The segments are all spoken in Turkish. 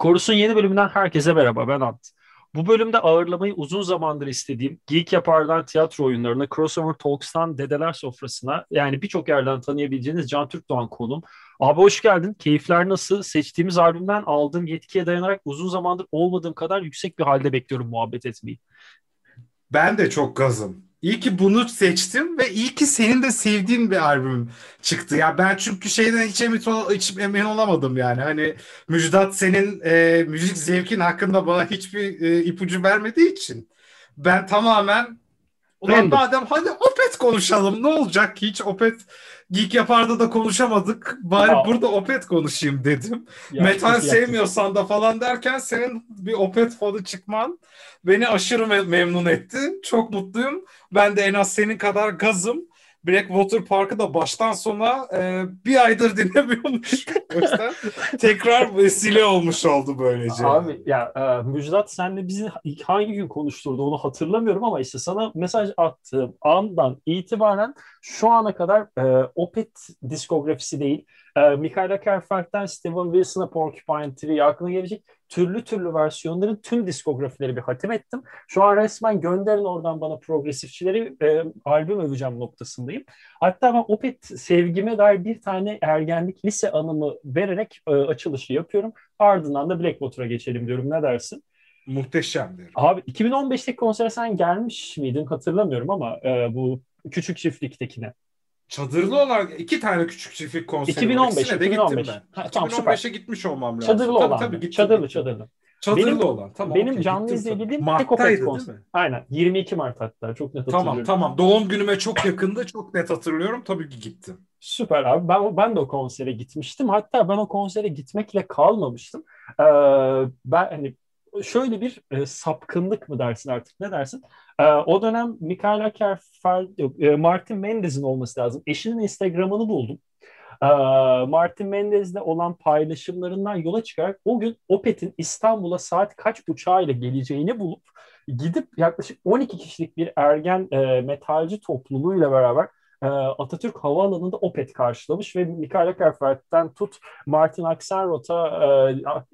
Korus'un yeni bölümünden herkese merhaba ben Ant. Bu bölümde ağırlamayı uzun zamandır istediğim Geek Yapar'dan tiyatro oyunlarına, Crossover Talks'tan Dedeler Sofrası'na yani birçok yerden tanıyabileceğiniz Can Türk Doğan konum. Abi hoş geldin. Keyifler nasıl? Seçtiğimiz albümden aldığım yetkiye dayanarak uzun zamandır olmadığım kadar yüksek bir halde bekliyorum muhabbet etmeyi. Ben de çok gazım. İyi ki bunu seçtim ve iyi ki senin de sevdiğin bir albüm çıktı. Ya ben çünkü şeyden hiç emin, hiç emin olamadım yani. Hani Müjdat senin e, müzik zevkin hakkında bana hiçbir e, ipucu vermediği için ben tamamen Ulan madem hadi Opet konuşalım ne olacak ki hiç Opet Geek Yapar'da da konuşamadık. Bari Aa. burada Opet konuşayım dedim. Ya, Metal sevmiyorsan da falan derken senin bir Opet fanı çıkman beni aşırı memnun etti. Çok mutluyum. Ben de en az senin kadar gazım. Blackwater Park'ı da baştan sona e, bir aydır dinlemiyormuş. tekrar vesile olmuş oldu böylece. Abi ya e, Müjdat senle bizi hangi gün konuşturdu onu hatırlamıyorum ama işte sana mesaj attığım andan itibaren şu ana kadar e, Opet diskografisi değil e, Michael Kerfeld'den Steven Wilson'a Porcupine Tree aklına gelecek türlü türlü versiyonların tüm diskografileri bir hatim ettim. Şu an resmen gönderin oradan bana progresifçileri e, albüm öveceğim noktasındayım. Hatta ben Opet sevgime dair bir tane ergenlik lise anımı vererek e, açılışı yapıyorum. Ardından da Blackwater'a geçelim diyorum. Ne dersin? Muhteşemdir. Abi 2015'teki konsere sen gelmiş miydin hatırlamıyorum ama e, bu küçük çiftliktekine. Çadırlı olan iki tane küçük çiftlik konseri 2015, var. 2015. de gittim ben. Ha, tamam, 2015'e gitmiş olmam lazım. Çadırlı tabii, olan. Tabii, gittim, çadırlı gittim. çadırlı. Çadırlı benim, olan. Tamam. Benim okay, canlı izlediğim tek Opet konser. Aynen. 22 Mart hatta. Çok net hatırlıyorum. Tamam tamam. Doğum günüme çok yakındı. Çok net hatırlıyorum. Tabii ki gittim. Süper abi. Ben, ben de o konsere gitmiştim. Hatta ben o konsere gitmekle kalmamıştım. Ee, ben hani şöyle bir e, sapkınlık mı dersin artık ne dersin? E, o dönem Michaela Kerfel, yok, e, Martin Mendez'in olması lazım. Eşinin Instagram'ını buldum. E, Martin Mendez'le olan paylaşımlarından yola çıkarak o gün Opet'in İstanbul'a saat kaç uçağıyla geleceğini bulup gidip yaklaşık 12 kişilik bir ergen e, metalci topluluğuyla beraber Atatürk Havaalanı'nda Opet karşılamış ve Mikael Kerfert'ten tut Martin Axelrod'a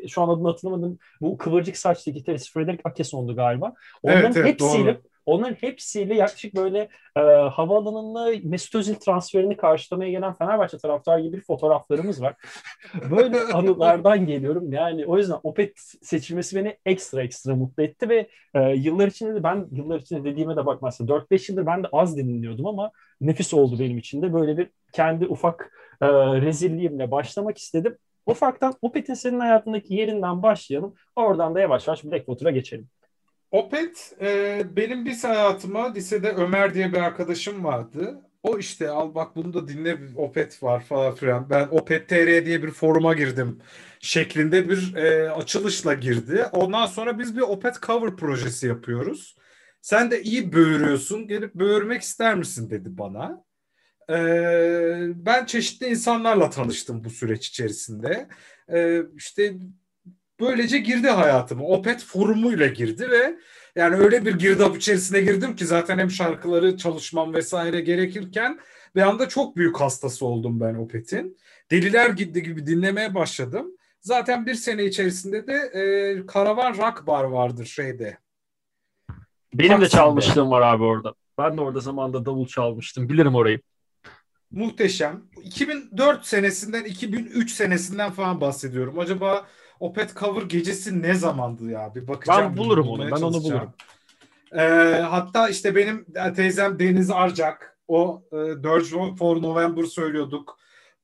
e, şu an adını hatırlamadım bu kıvırcık saçlı gitarist Frederick Akeson'du galiba. Onların evet, evet, hepsiyle doğru. Onların hepsiyle yaklaşık böyle e, havaalanında Mesut Özil transferini karşılamaya gelen Fenerbahçe taraftar gibi fotoğraflarımız var. Böyle anılardan geliyorum. Yani o yüzden Opet seçilmesi beni ekstra ekstra mutlu etti ve e, yıllar içinde de ben yıllar içinde dediğime de bakmazsa 4-5 yıldır ben de az dinliyordum ama nefis oldu benim için de. Böyle bir kendi ufak e, rezilliğimle başlamak istedim. Ufaktan Opet'in senin hayatındaki yerinden başlayalım. Oradan da yavaş yavaş Blackwater'a geçelim. Opet e, benim lise hayatıma lisede Ömer diye bir arkadaşım vardı. O işte al bak bunu da dinle Opet var falan filan. Ben Opet TR diye bir foruma girdim şeklinde bir e, açılışla girdi. Ondan sonra biz bir Opet cover projesi yapıyoruz. Sen de iyi böğürüyorsun. Gelip böğürmek ister misin dedi bana. Ee, ben çeşitli insanlarla tanıştım bu süreç içerisinde. Ee, işte böylece girdi hayatıma. Opet forumuyla girdi ve yani öyle bir girdap içerisine girdim ki zaten hem şarkıları çalışmam vesaire gerekirken bir anda çok büyük hastası oldum ben Opet'in. Deliler gitti gibi dinlemeye başladım. Zaten bir sene içerisinde de e, Karavan Rock Bar vardır şeyde. Benim Taksim'de. de çalmışlığım var abi orada. Ben de orada zamanda davul çalmıştım. Bilirim orayı. Muhteşem. 2004 senesinden 2003 senesinden falan bahsediyorum. Acaba Opet Cover gecesi ne zamandı ya? Bir bakacağım. Ben bulurum onu. Ben onu bulurum. Ee, hatta işte benim teyzem Deniz Arcak o e, Dirge for November söylüyorduk.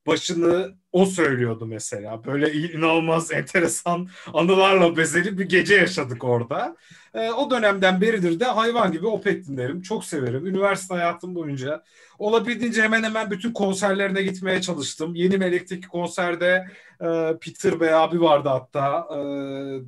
Başını o söylüyordu mesela. Böyle inanılmaz enteresan anılarla bezeli bir gece yaşadık orada. E, o dönemden beridir de hayvan gibi Opet dinlerim. Çok severim. Üniversite hayatım boyunca olabildiğince hemen hemen bütün konserlerine gitmeye çalıştım. Yeni Melek'teki konserde e, Peter Bey abi vardı hatta e,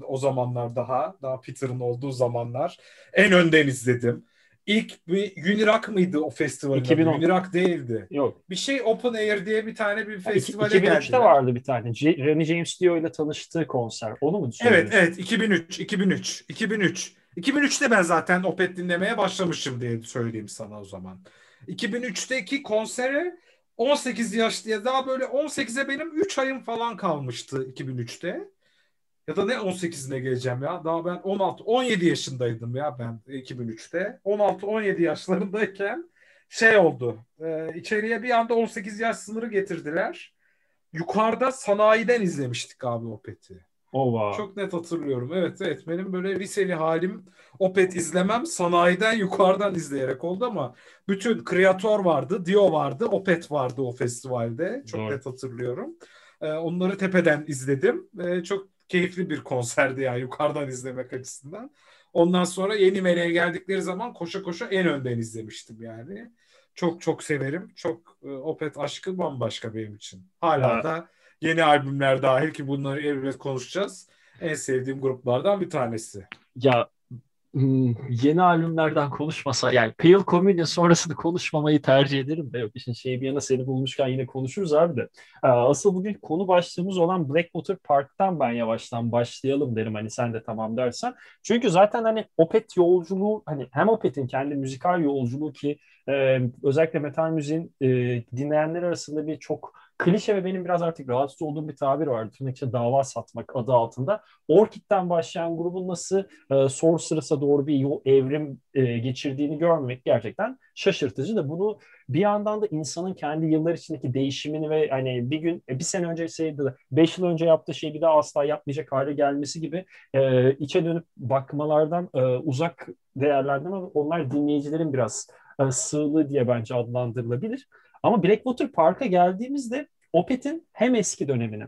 o zamanlar daha. Daha Peter'ın olduğu zamanlar. En önden izledim. İlk bir Unirak mıydı o festivalin? 2010. Unirak değildi. Yok. Bir şey Open Air diye bir tane bir festivale geldi. 2003'te vardı bir tane. J- Ronnie James Dio ile tanıştığı konser. Onu mu düşünüyorsun? Evet evet 2003 2003 2003. 2003'te ben zaten Opet dinlemeye başlamışım diye söyleyeyim sana o zaman. 2003'teki konsere 18 yaş diye daha böyle 18'e benim 3 ayım falan kalmıştı 2003'te. Ya da ne 18'ine geleceğim ya. Daha ben 16 17 yaşındaydım ya ben 2003'te. 16 17 yaşlarındayken şey oldu. E, içeriye bir anda 18 yaş sınırı getirdiler. Yukarıda sanayiden izlemiştik abi Opet'i. Wow. Çok net hatırlıyorum. Evet evet benim böyle liseli halim Opet izlemem sanayiden yukarıdan izleyerek oldu ama bütün Kreator vardı, Dio vardı, Opet vardı o festivalde. Çok Doğru. net hatırlıyorum. Ee, onları tepeden izledim. Ee, çok keyifli bir konserdi yani yukarıdan izlemek açısından. Ondan sonra Yeni Meleğe geldikleri zaman koşa koşa en önden izlemiştim yani. Çok çok severim. Çok e, Opet aşkı bambaşka benim için. Hala Ha. da yeni albümler dahil ki bunları elbet konuşacağız. En sevdiğim gruplardan bir tanesi. Ya yeni albümlerden konuşmasa yani Pale Communion sonrasını konuşmamayı tercih ederim de yok işin şeyi bir yana seni bulmuşken yine konuşuruz abi de. Ee, Asıl bugün konu başlığımız olan Blackwater Park'tan ben yavaştan başlayalım derim hani sen de tamam dersen. Çünkü zaten hani Opet yolculuğu hani hem Opet'in kendi müzikal yolculuğu ki özellikle metal müziğin dinleyenler arasında bir çok klişe ve benim biraz artık rahatsız olduğum bir tabir vardı. Tırnak içinde dava satmak adı altında. Orchid'den başlayan grubun nasıl e, Sorceress'a doğru bir yol, evrim e, geçirdiğini görmek gerçekten şaşırtıcı da bunu bir yandan da insanın kendi yıllar içindeki değişimini ve hani bir gün e, bir sene önce şeydi beş yıl önce yaptığı şeyi bir daha asla yapmayacak hale gelmesi gibi e, içe dönüp bakmalardan e, uzak değerlendirme onlar dinleyicilerin biraz e, sığlığı diye bence adlandırılabilir. Ama Blackwater Park'a geldiğimizde Opeth'in hem eski dönemini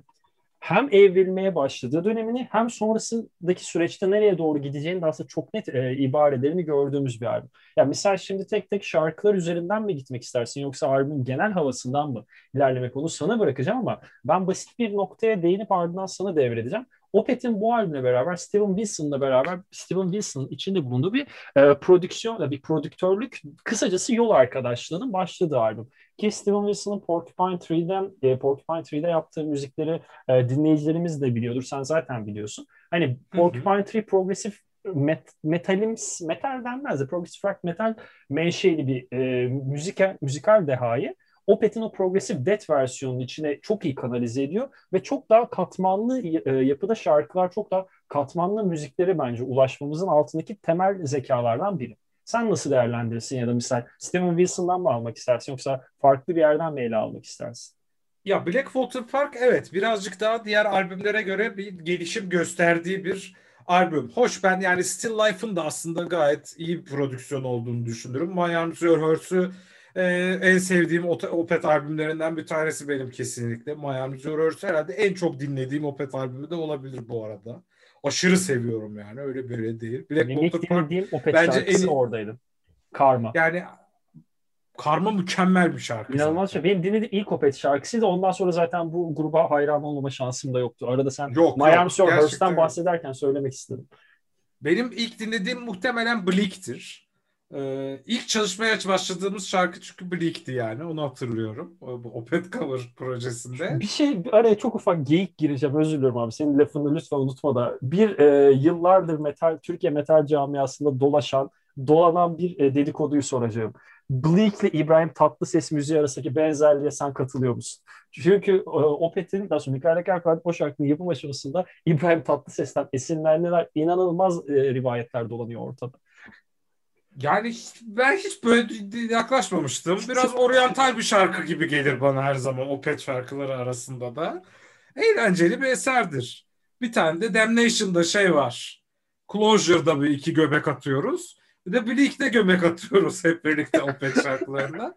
hem evrilmeye başladığı dönemini hem sonrasındaki süreçte nereye doğru gideceğini de aslında çok net e, ibarelerini gördüğümüz bir albüm. Yani misal şimdi tek tek şarkılar üzerinden mi gitmek istersin yoksa albümün genel havasından mı ilerlemek onu sana bırakacağım ama ben basit bir noktaya değinip ardından sana devredeceğim. Opeth'in bu albümle beraber Steven Wilson'la beraber Steven Wilson'ın içinde bulunduğu bir e, prodüksiyon, bir prodüktörlük kısacası yol arkadaşlığının başladığı albüm. Ki Steven Wilson'ın Porcupine Tree'den e, Porcupine Tree'de yaptığı müzikleri e, dinleyicilerimiz de biliyordur. Sen zaten biliyorsun. Hani Porcupine Tree progresif met, metalimsi, metal denmez de progresif rock metal menşeli bir e, müzikal, müzikal dehayı. Opeth'in o progresif death versiyonunun içine çok iyi kanalize ediyor ve çok daha katmanlı e, yapıda şarkılar, çok daha katmanlı müziklere bence ulaşmamızın altındaki temel zekalardan biri. Sen nasıl değerlendirirsin ya da misal Steven Wilson'dan mı almak istersin yoksa farklı bir yerden mi ele almak istersin? Ya Blackwater Park evet birazcık daha diğer albümlere göre bir gelişim gösterdiği bir albüm. Hoş ben yani Still Life'ın da aslında gayet iyi bir prodüksiyon olduğunu düşünürüm. Your Hurts'ü e, en sevdiğim Opeth albümlerinden bir tanesi benim kesinlikle. Your Hurts herhalde en çok dinlediğim Opeth albümü de olabilir bu arada. Aşırı seviyorum yani öyle böyle değil. Benim ilk dinlediğim Opeth bence şarkısı en... oradaydı. Karma. Yani Karma mükemmel bir şarkı. İnanılmaz şey. Benim dinlediğim ilk Opeth şarkısıydı. Ondan sonra zaten bu gruba hayran olmama şansım da yoktu. Arada sen yok, Your Hurts'tan bahsederken söylemek istedim. Benim ilk dinlediğim muhtemelen Bleak'tir. Ee, ilk çalışmaya başladığımız şarkı çünkü Bleak'ti yani. Onu hatırlıyorum. Bu Opeth Cover projesinde. Bir şey araya çok ufak geyik gireceğim. Özür diliyorum abi. Senin lafını lütfen unutma da. Bir e, yıllardır metal, Türkiye metal camiasında dolaşan, dolanan bir e, dedikoduyu soracağım. Bleak ile İbrahim Tatlıses müziği arasındaki benzerliğe sen katılıyor musun? Çünkü e, Opeth'in daha sonra Mikael Ekerkart o şarkının yapım aşamasında İbrahim Tatlıses'ten esinlenmeler inanılmaz e, rivayetler dolanıyor ortada. Yani ben hiç böyle yaklaşmamıştım. Biraz oryantal bir şarkı gibi gelir bana her zaman Opeth şarkıları arasında da. Eğlenceli bir eserdir. Bir tane de Damnation'da şey var. Closure'da bir iki göbek atıyoruz. Bir de Bleak'te göbek atıyoruz hep birlikte Opeth şarkılarına.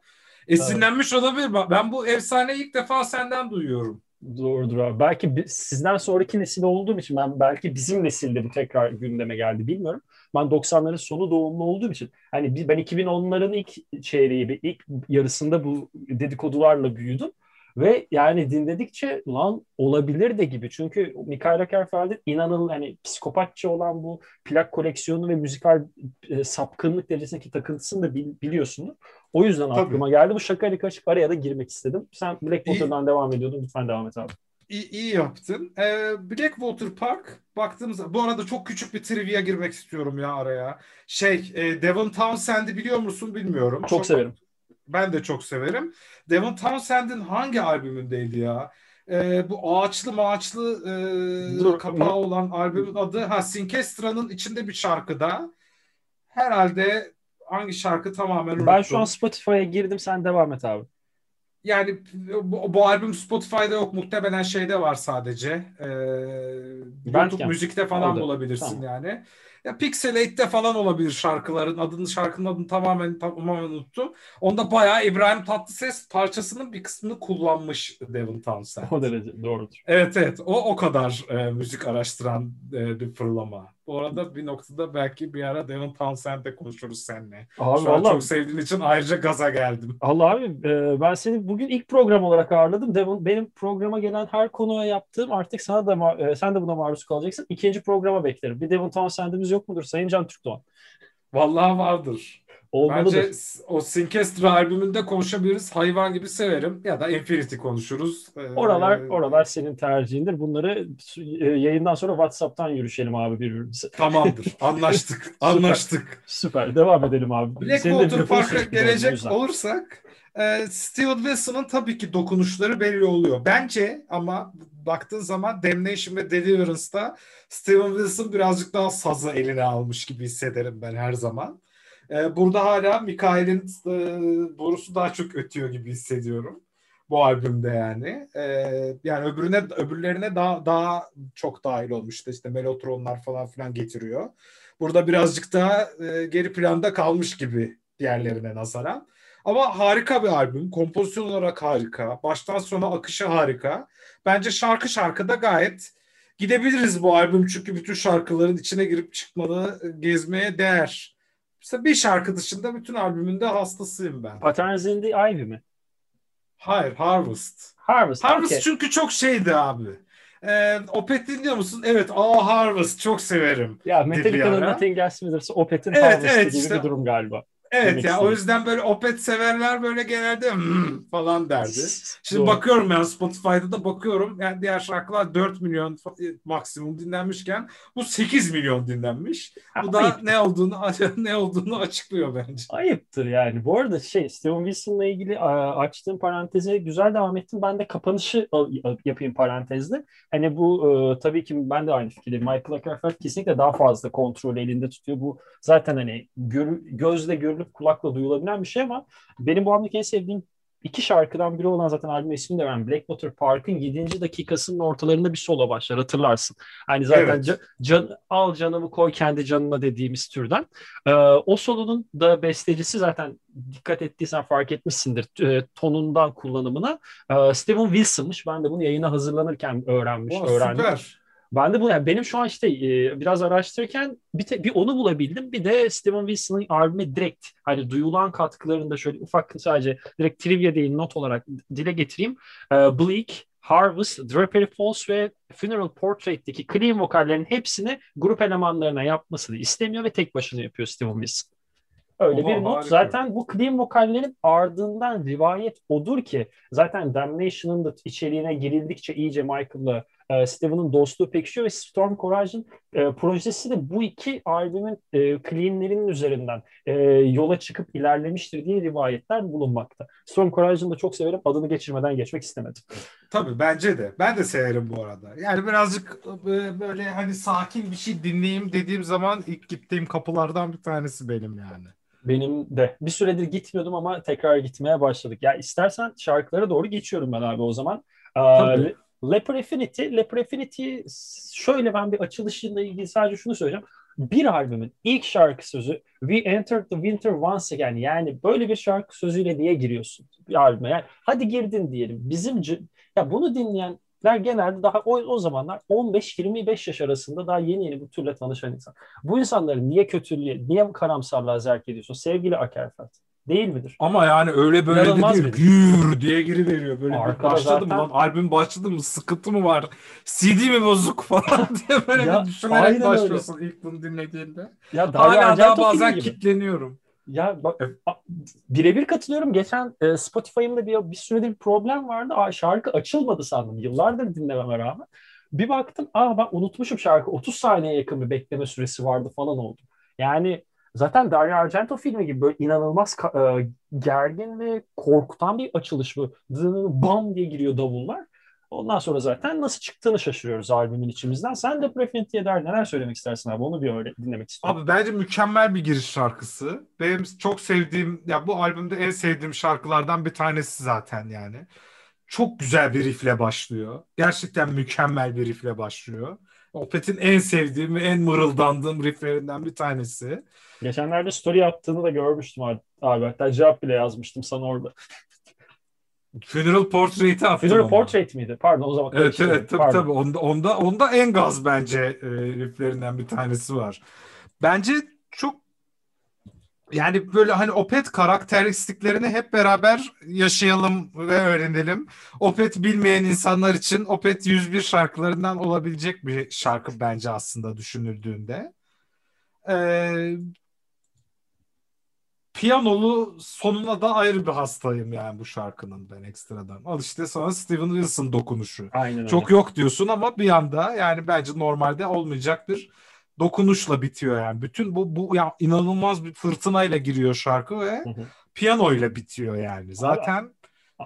Esinlenmiş olabilir. Ben bu efsaneyi ilk defa senden duyuyorum. Doğrudur abi. Belki sizden sonraki nesil olduğum için ben belki bizim nesilde bu tekrar gündeme geldi bilmiyorum. Ben 90'ların sonu doğumlu olduğum için hani ben 2010'ların ilk çeyreği, ilk yarısında bu dedikodularla büyüdüm. Ve yani dinledikçe lan olabilir de gibi. Çünkü Mikael Akerfeld'in inanılmaz hani psikopatça olan bu plak koleksiyonu ve müzikal e, sapkınlık derecesindeki takıntısını da bil, biliyorsunuz. O yüzden Tabii. aklıma geldi. Bu şakayla kaçıp araya da girmek istedim. Sen Blackwater'dan devam ediyordun. Lütfen devam et abi. İyi, iyi yaptın. Ee, Blackwater Park baktığımız bu arada çok küçük bir trivia girmek istiyorum ya araya. Şey, e, Devon Townsend'i biliyor musun bilmiyorum. Çok, çok severim. Ben de çok severim. Devon Townsend'in hangi albümündeydi ya? e, bu ağaçlı maaçlı e, Dur, kapağı ne? olan albümün adı ha Sinkestra'nın içinde bir şarkıda. Herhalde hangi şarkı tamamen unuttum. Ben şu an Spotify'a girdim sen devam et abi. Yani bu, bu albüm Spotify'da yok. Muhtemelen şeyde var sadece. Ee, YouTube müzikte falan Oldu. bulabilirsin Tamam. yani. Ya Pixelate'de falan olabilir şarkıların adını şarkının adını tamamen tamamen unuttum. Onda bayağı İbrahim Tatlıses parçasının bir kısmını kullanmış Devin Townsend. O derece doğrudur. Evet evet o o kadar e, müzik araştıran e, bir fırlama. Bu arada bir noktada belki bir ara Devin Townsend'le konuşuruz seninle. Abi Şu an vallahi çok sevdiğin için ayrıca gaza geldim. Allah abi e, ben seni bugün ilk program olarak ağırladım. Devon, benim programa gelen her konuya yaptığım artık sana da e, sen de buna maruz kalacaksın. İkinci programa beklerim. Bir Devon Townsend'imiz yok mudur Sayın Can Türkdoğan? Vallahi vardır. Olmalıdır. Bence o Sinkestra albümünde konuşabiliriz. Hayvan gibi severim. Ya da Infinity konuşuruz. Ee, Oralar oralar senin tercihindir. Bunları e, yayından sonra WhatsApp'tan yürüşelim abi birbirimize. Tamamdır. Anlaştık. Anlaştık. Süper. Devam edelim abi. Blackwater Park'a gelecek olursak e, Steven Wilson'ın tabii ki dokunuşları belli oluyor. Bence ama baktığın zaman Damnation ve Deliverance'da Steven Wilson birazcık daha sazı eline almış gibi hissederim ben her zaman. E, burada hala Mikael'in e, borusu daha çok ötüyor gibi hissediyorum. Bu albümde yani. E, yani öbürüne öbürlerine daha daha çok dahil olmuştu. İşte melotronlar falan filan getiriyor. Burada birazcık daha e, geri planda kalmış gibi diğerlerine nazaran. Ama harika bir albüm. Kompozisyon olarak harika. Baştan sona akışı harika. Bence şarkı şarkıda gayet gidebiliriz bu albüm. Çünkü bütün şarkıların içine girip çıkmalı, gezmeye değer. Mesela bir şarkı dışında bütün albümünde hastasıyım ben. Patterns in the Ivy mi? Hayır, Harvest. Harvest. Harvest okey. çünkü çok şeydi abi. Ee, Opet dinliyor musun? Evet, aa Harvest çok severim. Ya Metallica'nın. Nothing Else Matters Opeth'in Evet, Harvest'ı evet, gibi işte- bir durum galiba. Evet ya o istedim. yüzden böyle Opet severler böyle genelde "Hmm" falan derdi. Şimdi Doğru. bakıyorum yani Spotify'da da bakıyorum. Yani diğer şarkılar 4 milyon fa- maksimum dinlenmişken bu 8 milyon dinlenmiş. Bu da Ayıp. ne olduğunu ne olduğunu açıklıyor bence. Ayıptır yani. Bu arada şey Steven Wilson'la ilgili açtığım paranteze güzel devam ettim. Ben de kapanışı yapayım parantezde. Hani bu e, tabii ki ben de aynı fikirdeyim. Michael Ackerfeld kesinlikle daha fazla kontrol elinde tutuyor. Bu zaten hani gör- gözle görülüp kulakla duyulabilen bir şey ama benim bu albümdeki en sevdiğim iki şarkıdan biri olan zaten albüm ismini de veren Blackwater Park'ın 7. dakikasının ortalarında bir solo başlar hatırlarsın. Hani zaten Evet. ca- can, al canımı koy kendi canına dediğimiz türden. Ee, o solonun da bestecisi zaten dikkat ettiysen fark etmişsindir e, tonundan kullanımına. Ee, Steven Wilson'mış. Ben de bunu yayına hazırlanırken öğrenmiş, Aa, öğrendim. süper. Ben de bu yani benim şu an işte e, biraz araştırırken bir, te- bir onu bulabildim. Bir de Steven Wilson'ın albüme direkt hani duyulan katkılarını da şöyle ufak sadece direkt trivia değil not olarak dile getireyim. Ee, Bleak, Harvest, Drapery Falls ve Funeral Portrait'teki clean vokallerin hepsini grup elemanlarına yapmasını istemiyor ve tek başına yapıyor Steven Wilson. Öyle Oha, bir not. harika. Zaten bu clean vokallerin ardından rivayet odur ki zaten Damnation'ın da içeriğine girildikçe iyice Michael'la e, Steven'ın dostluğu pekişiyor ve Storm Courage'ın e, projesi de bu iki albümün e, cleanlerinin üzerinden e, yola çıkıp ilerlemiştir diye rivayetler bulunmakta. Storm Courage'ını da çok severim. Adını geçirmeden geçmek istemedim. Tabii bence de. Ben de severim bu arada. Yani birazcık e, böyle hani sakin bir şey dinleyeyim dediğim zaman ilk gittiğim kapılardan bir tanesi benim yani. Benim de. Bir süredir gitmiyordum ama tekrar gitmeye başladık. Ya istersen şarkılara doğru geçiyorum ben abi o zaman. Tabii. Le- Leper Affinity, Leper Affinity şöyle ben bir açılışıyla ilgili sadece şunu söyleyeceğim. Bir albümün ilk şarkı sözü We Entered the Winter Once Again yani böyle bir şarkı sözüyle niye giriyorsun bir albüme? Yani hadi girdin diyelim. Bizim ya bunu dinleyenler genelde daha o, o zamanlar 15-25 yaş arasında daha yeni yeni bu türle tanışan insan. Bu insanları niye kötülüğe, niye karamsarlığa zerk ediyorsun sevgili Akerfeld? Değil midir? Ama yani öyle böyle İnanılmaz de değil. Gür diye giri veriyor. Böyle bir Arkada başladı mı zaten- lan? Albüm başladı mı? Sıkıntı mı var? CD mi bozuk falan diye böyle Ya, bir düşünerek aynen öyle. başlıyorsun ilk bunu dinlediğinde. Ya Dario Hala daha bazen gibi. kitleniyorum. Ya bak Evet. birebir katılıyorum. Geçen e, Spotify'ımda bir, bir süredir bir problem vardı. Aa, şarkı açılmadı sandım. Yıllardır dinlememe rağmen. Bir baktım aa ben unutmuşum şarkı. 30 saniye yakın bir bekleme süresi vardı falan oldu. Yani zaten Dario Argento filmi gibi böyle inanılmaz e, gergin ve korkutan bir açılış bu. Bam diye giriyor davullar. Ondan sonra zaten nasıl çıktığını şaşırıyoruz albümün içimizden. Sen de Prefiniti'ye dair neler söylemek istersin abi? Onu bir öyle dinlemek istiyorum. Abi bence mükemmel bir giriş şarkısı. Benim çok sevdiğim, ya bu albümde en sevdiğim şarkılardan bir tanesi zaten yani. Çok güzel bir riffle başlıyor. Gerçekten mükemmel bir riffle başlıyor. Opet'in en sevdiğim ve en mırıldandığım rifflerinden bir tanesi. Geçenlerde story attığını da görmüştüm abi. Hatta cevap bile yazmıştım sana orada. Funeral Portrait'i attım Funeral ama. Portrait miydi? Pardon o zaman. Evet evet tabii Pardon. tabii onda, onda, onda en gaz bence e, rifflerinden bir tanesi var. Bence yani böyle hani Opet karakteristiklerini hep beraber yaşayalım ve öğrenelim. Opet bilmeyen insanlar için Opet 101 şarkılarından olabilecek bir şarkı bence aslında düşünüldüğünde. Ee, piyanolu sonuna da ayrı bir hastayım yani bu şarkının ben ekstradan. Al işte sonra Steven Wilson dokunuşu. Aynen öyle. Çok yok diyorsun ama bir anda yani bence normalde olmayacak bir dokunuşla bitiyor yani. Bütün bu bu ya inanılmaz bir fırtınayla giriyor şarkı ve hı. piyanoyla bitiyor yani. Zaten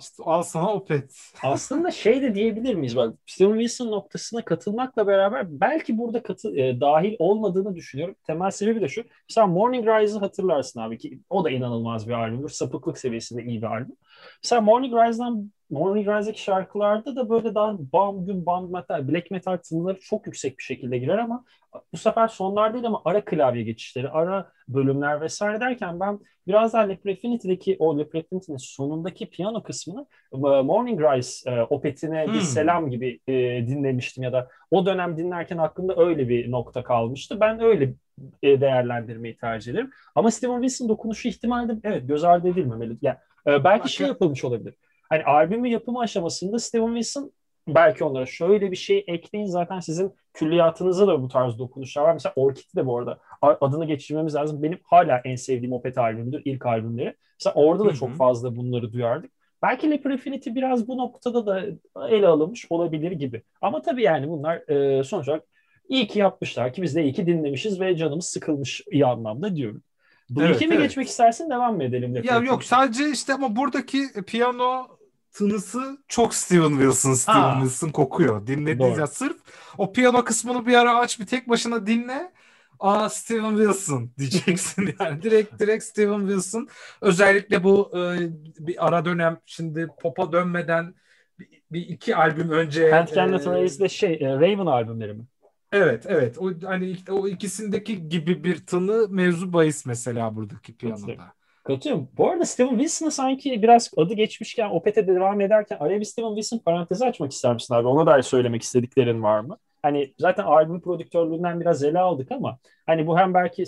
işte al sana Opet. Aslında şey de diyebilir miyiz? Bak Steven Wilson noktasına katılmakla beraber belki burada katı, e, dahil olmadığını düşünüyorum. Temel sebebi de şu. Mesela Morning Rise'ı hatırlarsın abi ki o da inanılmaz bir albümdür. Sapıklık seviyesinde iyi bir albüm. Mesela Morning Rise'dan Morning Rise'daki şarkılarda da böyle daha bam gün bam metal, black metal tınıları çok yüksek bir şekilde girer ama bu sefer sonlar değil ama ara klavye geçişleri, ara bölümler vesaire derken ben biraz daha Le Prefinity'deki o Le Prefinity'nin sonundaki piyano kısmını e, Morning Rise e, opetine bir Hmm. selam gibi e, dinlemiştim ya da o dönem dinlerken aklımda öyle bir nokta kalmıştı. Ben öyle e, değerlendirmeyi tercih ederim. Ama Steven Wilson dokunuşu ihtimali de evet göz ardı edilmemeli. Yani, e, belki şey yapılmış olabilir. Hani albümün yapımı aşamasında Steven Wilson belki onlara şöyle bir şey ekleyin zaten sizin külliyatınızda da bu tarz dokunuşlar var. Mesela Orchid de bu arada adını geçirmemiz lazım. Benim hala en sevdiğim Opet albümüdür. ilk albümleri. Mesela orada da Hı hı. çok fazla bunları duyardık. Belki Le Prefinity biraz bu noktada da ele alınmış olabilir gibi. Ama tabii yani bunlar e, sonuç olarak iyi ki yapmışlar ki biz de iyi ki dinlemişiz ve canımız sıkılmış iyi anlamda diyorum. Bleak'e Evet, mi evet. geçmek istersin devam mı edelim? Le Ya yok sadece işte ama buradaki piyano tınısı çok Steven Wilson, Steven Ha. Wilson kokuyor. Dinlediğiniz ya sırf o piyano kısmını bir ara aç bir tek başına dinle. Aa Steven Wilson diyeceksin yani direkt direkt Steven Wilson. Özellikle bu e, bir ara dönem şimdi pop'a dönmeden bir, bir iki albüm önce Kent Cannot e, Race'de şey e, Raven albümleri mi? Evet evet o hani o ikisindeki gibi bir tını mevzu bahis mesela buradaki piyanoda. Katılıyorum. Bu arada Steven Wilson'ı sanki biraz adı geçmişken Opet'e devam ederken araya bir Steven Wilson parantezi açmak ister misin abi? Ona dair söylemek istediklerin var mı? Hani zaten albüm prodüktörlüğünden biraz ele aldık ama hani bu hem belki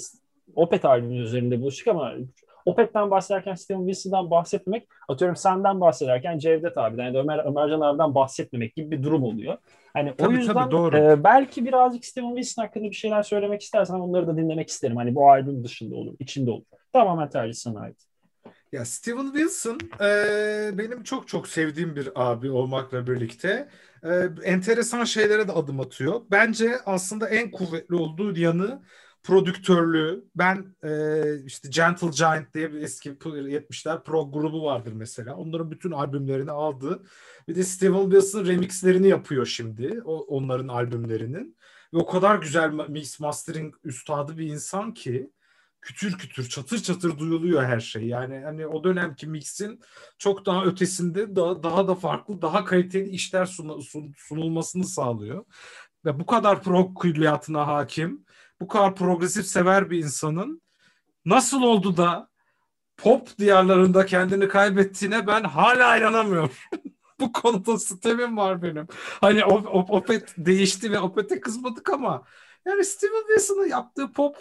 Opet albümünün üzerinde buluştuk ama Opet'ten bahsederken Steven Wilson'dan bahsetmemek atıyorum senden bahsederken Cevdet abiden ya da Ömer, Ömercan abiden bahsetmemek gibi bir durum oluyor. Hani o Tabii, tabii, yüzden doğru. e, belki birazcık Steven Wilson hakkında bir şeyler söylemek istersen onları da dinlemek isterim. Hani bu albüm dışında olur, içinde olur. Tamamen tercih sana ait. Ya Steven Wilson eee, benim çok çok sevdiğim bir abi olmakla birlikte eee, enteresan şeylere de adım atıyor. Bence aslında en kuvvetli olduğu yanı prodüktörlüğü. Ben eee, işte Gentle Giant diye bir eski 70'ler prog grubu vardır mesela. Onların bütün albümlerini aldı. Bir de Steven Wilson remixlerini yapıyor şimdi o, onların albümlerinin. Ve o kadar güzel mix mastering üstadı bir insan ki kütür kütür çatır çatır duyuluyor her şey. Yani hani o dönemki mixin çok daha ötesinde daha daha da farklı, daha kaliteli işler sun- sun- sunulmasını sağlıyor. Ve bu kadar prog külliyatına hakim, bu kadar progresif sever bir insanın nasıl oldu da pop diyarlarında kendini kaybettiğine ben hala inanamıyorum. bu konuda sitemim var benim. Hani o, o- Opet değişti ve Opet'e kızmadık ama yani Steven Wilson'ın yaptığı pop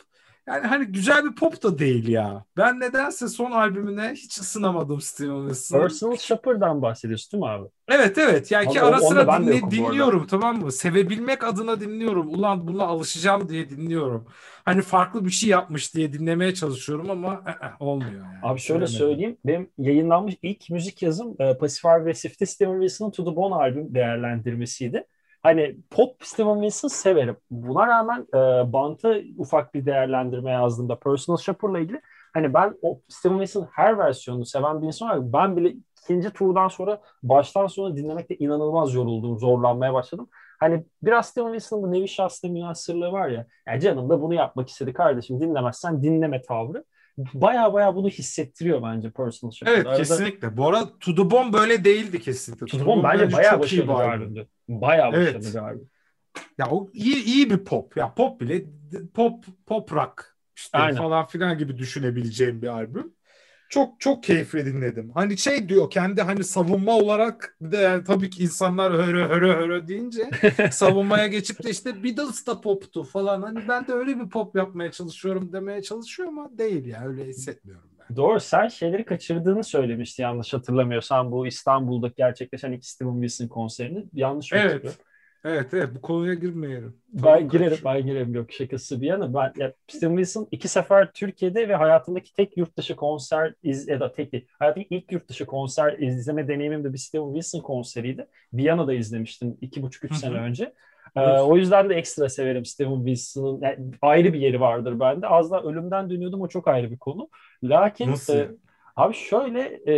yani hani güzel bir pop da değil ya. Ben nedense son albümüne hiç ısınamadım Steven Wilson'ı. Personal Shopper'dan bahsediyorsun değil mi abi? Evet evet yani ki ara sıra dinle- dinliyorum tamam mı? Sevebilmek adına dinliyorum. Ulan buna alışacağım diye dinliyorum. Hani farklı bir şey yapmış diye dinlemeye çalışıyorum ama eh, eh, olmuyor yani. Abi şöyle söyleyeyim. Benim yayınlanmış ilk müzik yazım e, Pasif Agresif'te Steven Wilson'ın To The Bone albüm değerlendirmesiydi. Hani pop Steven Wilson severim. Buna rağmen e, Bant'a ufak bir değerlendirme yazdığımda Personal Shopper'la ilgili hani ben o Steven Wilson'ın her versiyonunu seven bir insan olarak ben bile ikinci turdan sonra baştan sona dinlemekte inanılmaz yoruldum, zorlanmaya başladım. Hani biraz Steven Wilson'ın bu nevi şahsına münasırlığı var ya. Yani canım da bunu yapmak istedi kardeşim dinlemezsen dinleme tavrı. Baya baya bunu hissettiriyor bence personal şekilde. Evet Arada... kesinlikle. Bu arada To The Bomb böyle değildi kesinlikle. To The Bomb bence, bence baya başarılı bir albümdü. Baya başarılı evet. bir albüm. Ya o iyi, iyi bir pop. Ya pop bile pop pop rock işte Aynen. falan filan gibi düşünebileceğim bir albüm. Çok çok keyifli dinledim. Hani şey diyor kendi hani savunma olarak de yani tabii ki insanlar höre höre höre deyince savunmaya geçip de işte Beatles da poptu falan. Hani ben de öyle bir pop yapmaya çalışıyorum demeye çalışıyor ama değil ya öyle hissetmiyorum. Doğru sen şeyleri kaçırdığını söylemişti yanlış hatırlamıyorsam bu İstanbul'da gerçekleşen iki Steven Wilson konserini yanlış mı evet. Evet evet bu konuya girmeyelim. Ben girerim ben girerim yok şakası bir yana. Ben ya, Steven Wilson iki sefer Türkiye'de ve hayatımdaki tek yurt dışı konser iz, ya da tek değil. Hayatımdaki ilk yurt dışı konser izleme deneyimim de bir Steven Wilson konseriydi. Viyana'da izlemiştim iki buçuk üç sene önce. Ee, o yüzden de ekstra severim Steven Wilson'ın. Yani ayrı bir yeri vardır bende. Az daha ölümden dönüyordum o çok ayrı bir konu. Lakin e, abi şöyle e,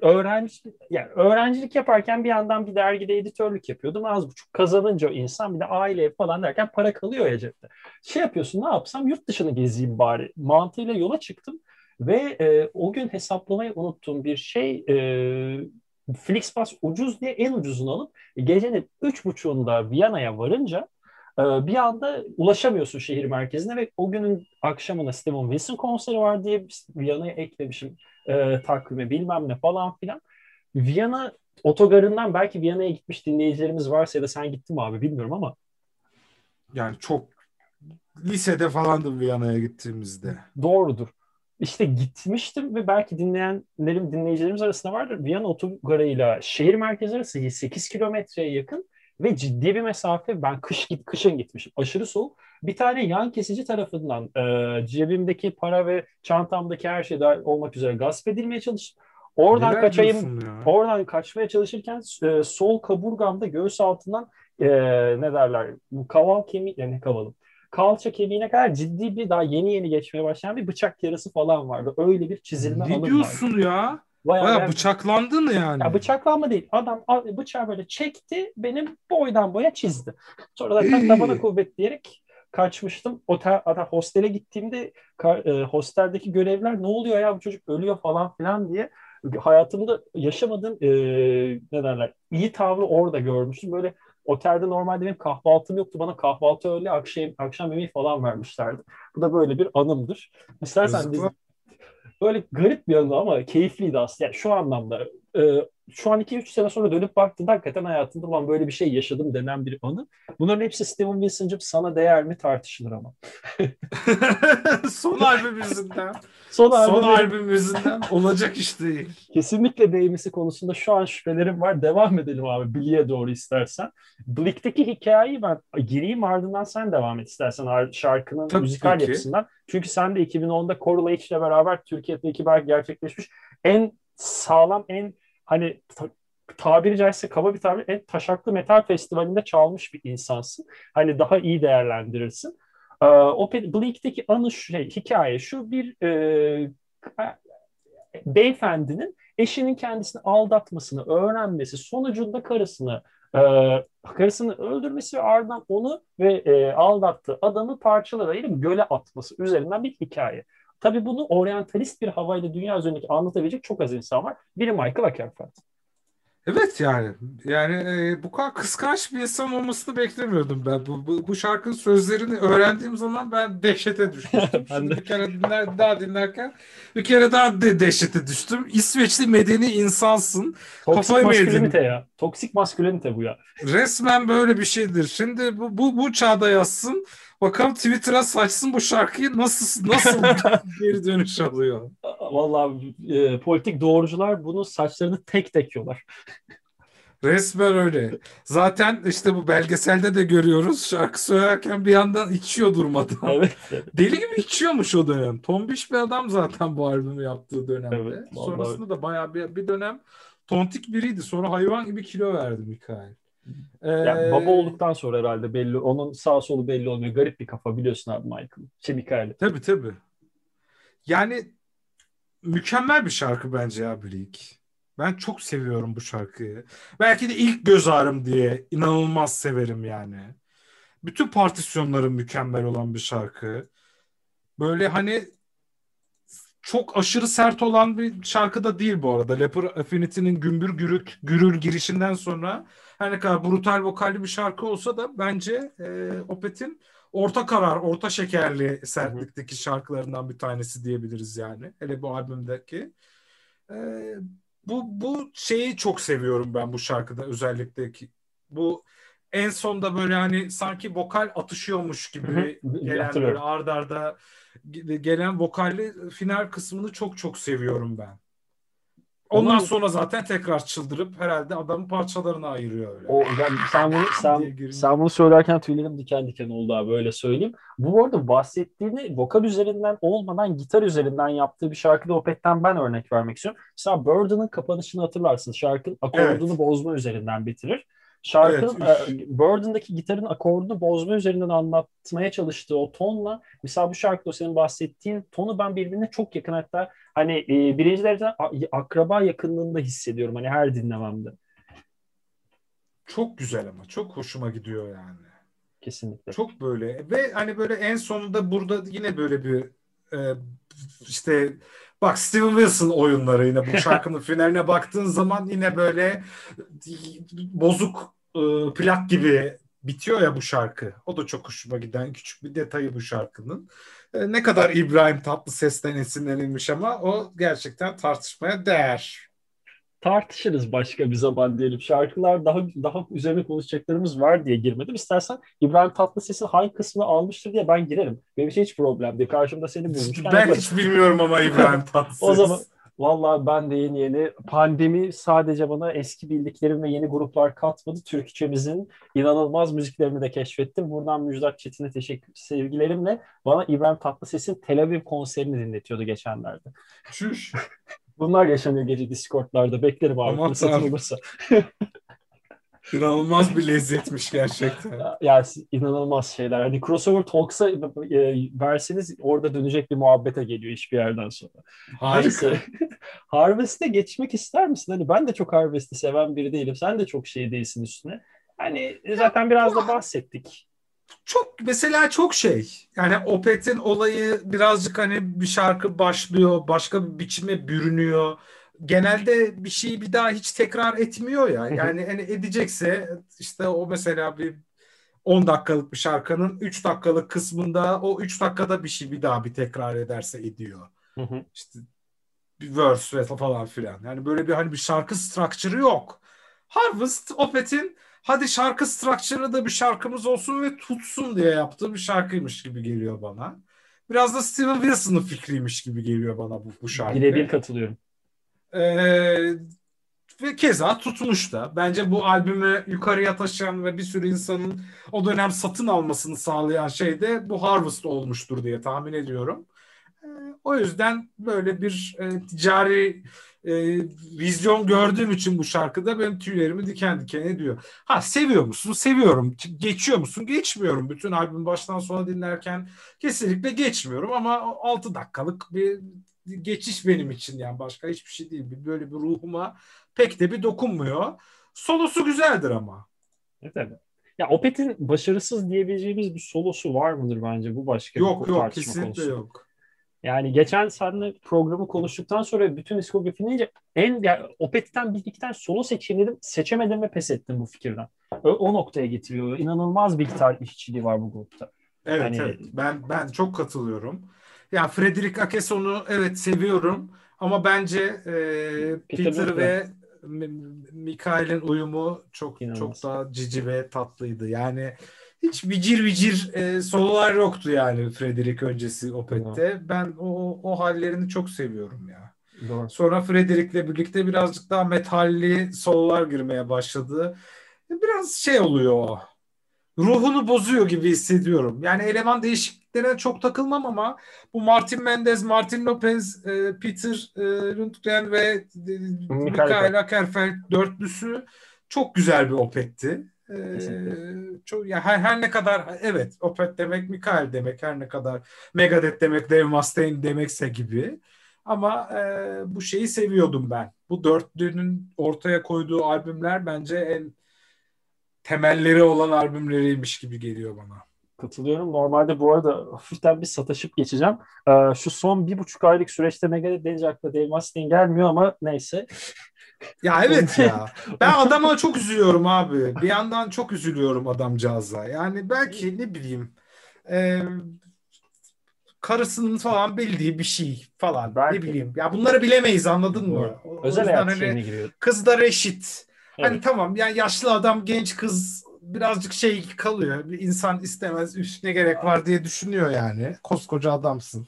öğrenci yani öğrencilik yaparken bir yandan bir dergide editörlük yapıyordum. Az buçuk kazanınca insan bir de aile falan derken para kalıyor ya cepte. Şey yapıyorsun ne yapsam yurt dışını gezeyim bari mantığıyla yola çıktım ve e, o gün hesaplamayı unuttuğum bir şey e, Flixbus ucuz diye en ucuzunu alıp gecenin üç buçuğunda Viyana'ya varınca e, bir anda ulaşamıyorsun şehir merkezine ve o günün akşamına Steven Wilson konseri var diye Viyana'ya eklemişim e, takvime bilmem ne falan filan. Viyana otogarından belki Viyana'ya gitmiş dinleyicilerimiz varsa ya da sen gittin mi abi bilmiyorum ama. Yani çok lisede falandım Viyana'ya gittiğimizde. Doğrudur. İşte gitmiştim ve belki dinleyenlerim, dinleyicilerimiz arasında vardır. Viyana otogarıyla şehir merkezi arası 8 kilometreye yakın ve ciddi bir mesafe. Ben kış kışın gitmişim. Aşırı soğuk. Bir tane yan kesici tarafından e, cebimdeki para ve çantamdaki her şey dahil olmak üzere gasp edilmeye çalıştım. Oradan Neler kaçayım, oradan kaçmaya çalışırken e, sol kaburgamda göğüs altından e, ne derler kaval kemiği yani kavalım kalça kemiğine kadar ciddi bir daha yeni yeni geçmeye başlayan bir bıçak yarası falan vardı. Öyle bir çizilme ne diyorsun vardı. ya? Bayağı, Bayağı bıçaklandın yani. Ya bıçaklanma değil. Adam bıçağı böyle çekti, benim boydan boya çizdi. Sonra da tak tabana kuvvet diyerek kaçmıştım. Otel, hatta hostele gittiğimde e, hosteldeki görevler ne oluyor ya bu çocuk ölüyor falan filan diye hayatımda yaşamadığım e, ne derler iyi tavrı orada görmüştüm. Böyle otelde normalde benim kahvaltım yoktu. Bana kahvaltı öyle akşam, akşam yemeği falan vermişlerdi. Bu da böyle bir anımdır. İstersen biz, böyle garip bir anı ama keyifliydi aslında. Yani şu anlamda e, şu an 2-3 sene sonra dönüp baktığında hakikaten hayatımda ben böyle bir şey yaşadım denen bir anı. Bunların hepsi Steven Wilson'cım sana değer mi tartışılır ama. Son albüm yüzünden. Son, Son albüm yüzünden olacak iş değil. Kesinlikle değmesi konusunda şu an şüphelerim var. Devam edelim abi Billy'e doğru istersen. Blick'teki hikayeyi ben gireyim ardından sen devam et istersen şarkının Tabii müzikal ki. yapısından. Çünkü sen de 2010'da Coral H ile beraber Türkiye'deki belki gerçekleşmiş en sağlam, en hani ta, tabiri caizse kaba bir tabir en taşaklı metal festivalinde çalmış bir insansın. Hani daha iyi değerlendirirsin. Ee, o Bleak'teki anı şey, hikaye şu bir e, beyefendinin eşinin kendisini aldatmasını öğrenmesi sonucunda karısını e, karısını öldürmesi ve ardından onu ve e, aldattığı adamı parçalara ayırıp göle atması üzerinden bir hikaye. Tabii bunu oryantalist bir havayla dünya üzerindeki anlatabilecek çok az insan var. Biri Michael Akerfeld. Evet yani yani e, bu kadar kıskanç bir insan olmasını beklemiyordum ben. Bu, bu, bu şarkının sözlerini öğrendiğim zaman ben dehşete düşmüştüm. Şimdi bir kere dinler, daha dinlerken bir kere daha de dehşete düştüm. İsveçli medeni insansın. Toksik Kafayı maskülenite ya. Toksik maskülenite bu ya. Resmen böyle bir şeydir. Şimdi bu, bu, bu çağda yazsın. Bakalım Twitter'a saçsın bu şarkıyı nasıl nasıl geri dönüş alıyor. Vallahi e, politik doğrucular bunu saçlarını tek tek yiyorlar. Resmen öyle. Zaten işte bu belgeselde de görüyoruz. Şarkı söylerken bir yandan içiyor durmadan. Evet. Deli gibi içiyormuş o dönem. Tombiş bir adam zaten bu albümü yaptığı dönemde. Evet, Sonrasında da bayağı bir, bir dönem tontik biriydi. Sonra hayvan gibi kilo verdi Mikael. Yani baba olduktan sonra herhalde belli. Onun sağ solu belli olmuyor. Garip bir kafa biliyorsun abi Michael. Mikael. Tabii tabii. Yani mükemmel bir şarkı bence ya Bleak. Ben çok seviyorum bu şarkıyı. Belki de ilk göz ağrım diye inanılmaz severim yani. Bütün partisyonları mükemmel olan bir şarkı. Böyle hani çok aşırı sert olan bir şarkı da değil bu arada. Leper Affinity'nin gümbür gürük gürül girişinden sonra her ne kadar brutal vokalli bir şarkı olsa da bence e, Opet'in orta karar, orta şekerli sertlikteki şarkılarından bir tanesi diyebiliriz yani. Hele bu albümdeki. E, bu bu şeyi çok seviyorum ben bu şarkıda özellikle ki bu en sonda böyle hani sanki vokal atışıyormuş gibi gelen böyle ard arda gelen vokalli final kısmını çok çok seviyorum ben. Ondan Onun, sonra zaten tekrar çıldırıp herhalde adamın parçalarına ayırıyor öyle. O, yani sen bunu sen, sen bunu söylerken tüylerim diken diken oldu abi öyle söyleyeyim. Bu arada bahsettiğini vokal üzerinden olmadan gitar üzerinden yaptığı bir şarkıda Opet'ten ben örnek vermek istiyorum. Mesela Burden'ın kapanışını hatırlarsın. Şarkının akordunu evet. bozma üzerinden bitirir. Şarkının evet. e, Burden'daki gitarın akordunu bozma üzerinden anlatmaya çalıştığı o tonla mesela bu şarkıda senin bahsettiğin tonu ben birbirine çok yakın hatta hani e, birinci dereceden akraba yakınlığında hissediyorum hani her dinlememde. Çok güzel ama çok hoşuma gidiyor yani. Kesinlikle. Çok böyle ve hani böyle en sonunda burada yine böyle bir e, işte bak Steven Wilson oyunları yine bu şarkının finaline baktığın zaman yine böyle bozuk e, plak gibi bitiyor ya bu şarkı. O da çok hoşuma giden küçük bir detayı bu şarkının. E, ne kadar İbrahim Tatlıses'ten esinlenilmiş ama o gerçekten tartışmaya değer. Tartışırız başka bir zaman diyelim. Şarkılar daha daha üzerine konuşacaklarımız var diye girmedim. İstersen İbrahim Tatlıses'in hangi kısmını almıştır diye ben girerim. Benim için hiç problem değil. Karşımda seni bulmuş. Ben hiç bilmiyorum ama İbrahim Tatlıses. o zaman Vallahi ben de yeni yeni pandemi sadece bana eski bildiklerim ve yeni gruplar katmadı. Türkçemizin inanılmaz müziklerini de keşfettim. Buradan Müjdat Çetin'e teşekkür sevgilerimle bana İbrahim Tatlıses'in Tel Aviv konserini dinletiyordu geçenlerde. Şuş. Bunlar yaşanıyor gece Discord'larda. Beklerim abi fırsatım olursa. İnanılmaz bir lezzetmiş gerçekten. Yani inanılmaz şeyler. Hani crossover talks'a e, verseniz orada dönecek bir muhabbete geliyor hiçbir yerden sonra. Harika. Harvest'e geçmek ister misin? Hani ben de çok Harvest'i seven biri değilim. Sen de çok şey değilsin üstüne. Hani zaten biraz da bahsettik. Çok mesela çok şey. Yani Opet'in olayı birazcık hani bir şarkı başlıyor, başka bir biçime bürünüyor genelde bir şeyi bir daha hiç tekrar etmiyor ya. Yani hani edecekse işte o mesela bir 10 dakikalık bir şarkının 3 dakikalık kısmında o 3 dakikada bir şey bir daha bir tekrar ederse ediyor. işte bir verse ve falan filan. Yani böyle bir hani bir şarkı structure'ı yok. Harvest Opet'in hadi şarkı structure'ı da bir şarkımız olsun ve tutsun diye yaptığı bir şarkıymış gibi geliyor bana. Biraz da Steven Wilson'ın fikriymiş gibi geliyor bana bu, bu şarkı. Birebir katılıyorum. Ee, ve keza tutmuş da. Bence bu albümü yukarıya taşıyan ve bir sürü insanın o dönem satın almasını sağlayan şey de bu Harvest olmuştur diye tahmin ediyorum. Ee, o yüzden böyle bir e, ticari e, vizyon gördüğüm için bu şarkıda benim tüylerimi diken diken ediyor. Ha seviyor musun? Seviyorum. Geçiyor musun? Geçmiyorum. Bütün albüm baştan sona dinlerken kesinlikle geçmiyorum ama 6 dakikalık bir geçiş benim için yani başka hiçbir şey değil. Böyle bir ruhuma pek de bir dokunmuyor. Solosu güzeldir ama. Evet, evet. Ya Opet'in başarısız diyebileceğimiz bir solosu var mıdır bence bu başka yok, bir Yok yok kesinlikle konusu. yok. Yani geçen seninle programı konuştuktan sonra bütün diskografini en yani Opet'ten bir iki tane solo seçeyim Seçemedim ve pes ettim bu fikirden. O, o noktaya getiriyor. İnanılmaz bir gitar işçiliği var bu grupta. Evet, yani, evet. Ben ben çok katılıyorum. Ya Frederick Akeson'u evet seviyorum ama bence e, Peter, Peter ve Mikael'in uyumu çok İnanılmaz. çok daha cici ve tatlıydı. Yani hiç vicir vicir e, sololar yoktu yani Frederick öncesi Opet'te. Ben o, o hallerini çok seviyorum ya. Doğru. Sonra Frederick'le birlikte birazcık daha metalli sololar girmeye başladı. Biraz şey oluyor o. Ruhunu bozuyor gibi hissediyorum. Yani eleman değişik değişikliklerine çok takılmam ama bu Martin Mendez, Martin Lopez, e, Peter e, Lundgren ve e, Mikael Akerfeld dörtlüsü çok güzel bir opetti. Ee, çok ya her, her ne kadar evet Opet demek Mikael demek her ne kadar Megadeth demek Dave Mustaine demekse gibi Ama e, bu şeyi seviyordum ben. Bu dörtlünün ortaya koyduğu albümler bence en temelleri olan albümleriymiş gibi geliyor bana. Katılıyorum. Normalde bu arada hafiften bir sataşıp geçeceğim. Ee, şu son bir buçuk aylık süreçte Megadeth deyince akla Dave Mustaine gelmiyor ama neyse. Ya evet ya. Ben adama çok üzülüyorum abi. Bir yandan çok üzülüyorum adamcağıza. Yani belki ne bileyim e, karısının falan bildiği bir şey falan. Belki. Ne bileyim. Ya bunları bilemeyiz anladın mı? Özel hayat hani, giriyor. Kız da reşit. Hani evet. Hani tamam yani yaşlı adam genç kız birazcık şey kalıyor. Bir insan istemez üstüne gerek var diye düşünüyor yani. Koskoca adamsın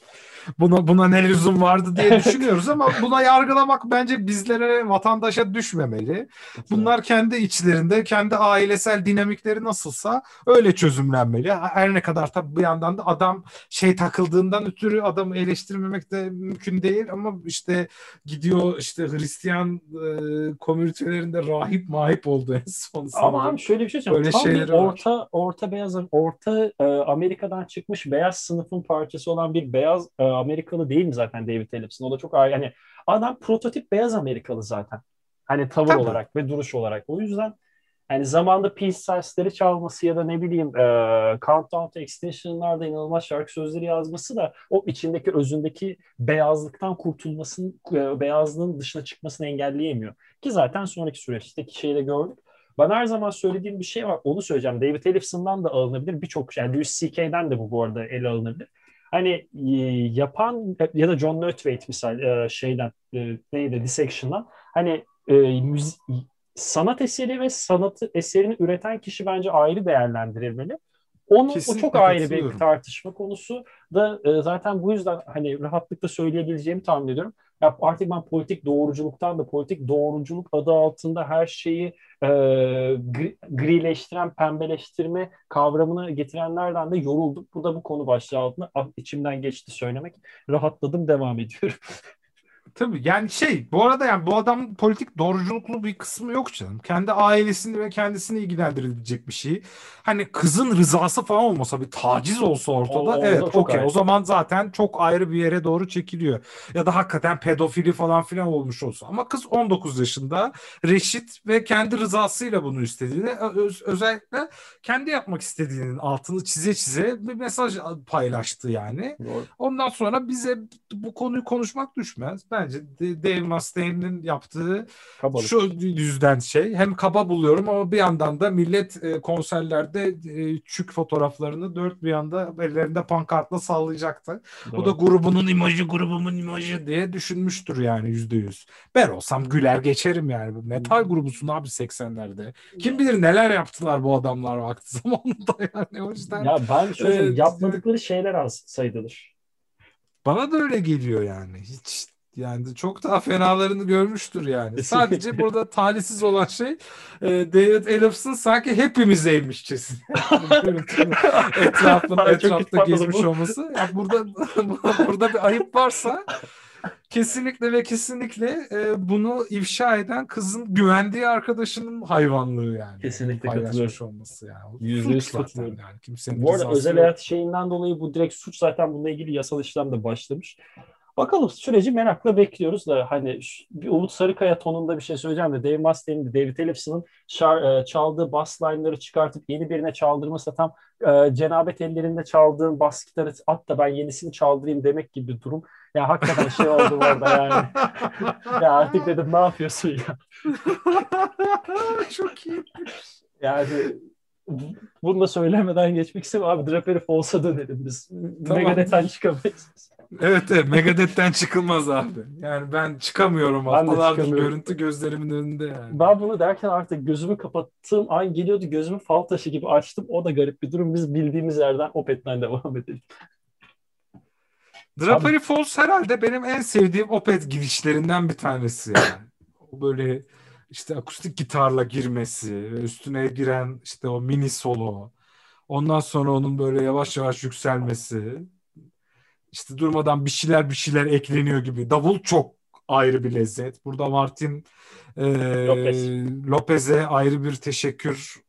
buna buna ne lüzum vardı diye düşünüyoruz ama buna yargılamak bence bizlere vatandaşa düşmemeli. Bunlar kendi içlerinde kendi ailesel dinamikleri nasılsa öyle çözümlenmeli. Her ne kadar tabii bir yandan da adam şey takıldığından ötürü adamı eleştirmemek de mümkün değil ama işte gidiyor işte Hristiyan e, komünitelerinde rahip mahip oldu en son. Ama abi şöyle bir şey söyleyeyim. Tam bir orta var. orta beyaz orta e, Amerika'dan çıkmış beyaz sınıfın parçası olan bir beyaz e, Amerikalı değil mi zaten David Ellison? O da çok. Yani adam prototip beyaz Amerikalı zaten. Hani tavır Tabii. olarak ve duruş olarak. O yüzden yani zamanda Peace Signs'leri çalması ya da ne bileyim e, Countdown to Extinction'larda inanılmaz şarkı sözleri yazması da o içindeki özündeki beyazlıktan kurtulmasının, e, beyazlığın dışına çıkmasını engelleyemiyor. Ki zaten sonraki süreçteki şeyi de gördük. Ben her zaman söylediğim bir şey var. Onu söyleyeceğim. David Ellison'dan da alınabilir. Birçok yani Louis C.K.'den de bu bu arada ele alınabilir hani e, yapan ya da John Nutwaite misal e, şeyden e, neydi Dissection'dan hani müzik, sanat eseri ve sanatı eserini üreten kişi bence ayrı değerlendirilmeli. Onu o çok ayrı bir tartışma konusu da zaten bu yüzden hani rahatlıkla söyleyebileceğimi tahmin ediyorum. Ya artık ben politik doğruculuktan da politik doğruculuk adı altında her şeyi e, gri, grileştiren, pembeleştirme kavramını getirenlerden de yoruldum. Bu da bu konu başlığı altında ah, içimden geçti söylemek. Rahatladım, devam ediyorum. Tabii yani şey bu arada yani bu adam politik doğruculuklu bir kısmı yok canım. Kendi ailesini ve kendisini ilgilendirilecek bir şey. Hani kızın rızası falan olmasa bir taciz olsa ortada o, evet okey o zaman zaten çok ayrı bir yere doğru çekiliyor. Ya da hakikaten pedofili falan filan olmuş olsa. Ama kız 19 yaşında reşit ve kendi rızasıyla bunu istediğini öz, özellikle kendi yapmak istediğinin altını çize çize bir mesaj paylaştı yani. Doğru. Ondan sonra bize bu konuyu konuşmak düşmez. Ben bence Dave Mustaine'in yaptığı Kabalık. şu yüzden şey hem kaba buluyorum ama bir yandan da millet e, konserlerde e, çük fotoğraflarını dört bir yanda ellerinde pankartla sallayacaktı. Doğru. Bu da grubunun imajı grubumun imajı diye düşünmüştür yani yüzde yüz. Ben olsam güler geçerim yani. Metal grubusun abi 80'lerde. Kim bilir neler yaptılar bu adamlar vakti zamanında yani o yüzden. Ya ben şöyle e, yapmadıkları şeyler az sayılır. Bana da öyle geliyor yani. Hiç yani çok daha fenalarını görmüştür yani. Sadece burada talihsiz olan şey e, David Ellison sanki hepimizdeymişçesine. etrafında etrafta gezmiş olması. Yani burada burada bir ayıp varsa kesinlikle ve kesinlikle e, bunu ifşa eden kızın güvendiği arkadaşının hayvanlığı yani. Kesinlikle katılıyorum. olması yani. Yüzde yüz katılıyorum. Yani. Kimsenin bu arada özel hayat şeyinden dolayı bu direkt suç zaten bununla ilgili yasal işlem de başlamış. Bakalım süreci merakla bekliyoruz da hani bir Umut Sarıkaya tonunda bir şey söyleyeceğim de Dave Mustaine'in David Ellison'ın e, çaldığı bas line'ları çıkartıp yeni birine çaldırması tam e, cenabet ellerinde çaldığın bas gitarı at da ben yenisini çaldırayım demek gibi bir durum. Ya hakikaten şey oldu orada yani. ya artık dedim ne yapıyorsun ya? Çok iyi. Yani bunu da söylemeden geçmek istemiyorum. Abi Drapery Falls'a dönelim biz. Tamam. Megadeth'ten çıkamayız. Evet evet Megadeth'ten çıkılmaz abi. Yani ben çıkamıyorum. Ben Haftalardır görüntü gözlerimin önünde yani. Ben bunu derken artık gözümü kapattığım an geliyordu gözümü fal taşı gibi açtım. O da garip bir durum. Biz bildiğimiz yerden Opet'ten devam edelim. Drapery Falls herhalde benim en sevdiğim Opet girişlerinden bir tanesi yani. O böyle işte akustik gitarla girmesi, üstüne giren işte o mini solo. Ondan sonra onun böyle yavaş yavaş yükselmesi işte durmadan bir şeyler bir şeyler ekleniyor gibi. Davul çok ayrı bir lezzet. Burada Martin e, Lopez. Lopez'e ayrı bir teşekkür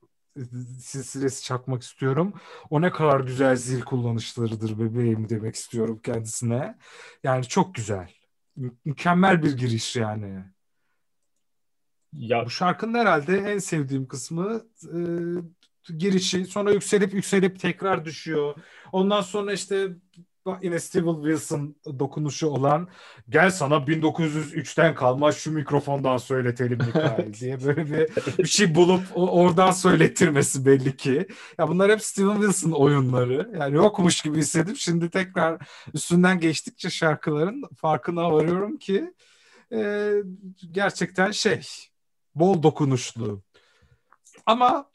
silsilesi çakmak istiyorum. O ne kadar güzel zil kullanışlarıdır bebeğim demek istiyorum kendisine. Yani çok güzel. mükemmel bir giriş yani. Ya Bu şarkının herhalde en sevdiğim kısmı e, girişi. Sonra yükselip yükselip tekrar düşüyor. Ondan sonra işte yine Steven Wilson dokunuşu olan gel sana 1903'ten kalma şu mikrofondan söyletelim Mikael diye böyle bir, bir şey bulup oradan söylettirmesi belli ki. Ya bunlar hep Steven Wilson oyunları. Yani yokmuş gibi hissedip şimdi tekrar üstünden geçtikçe şarkıların farkına varıyorum ki e, gerçekten şey bol dokunuşlu. Ama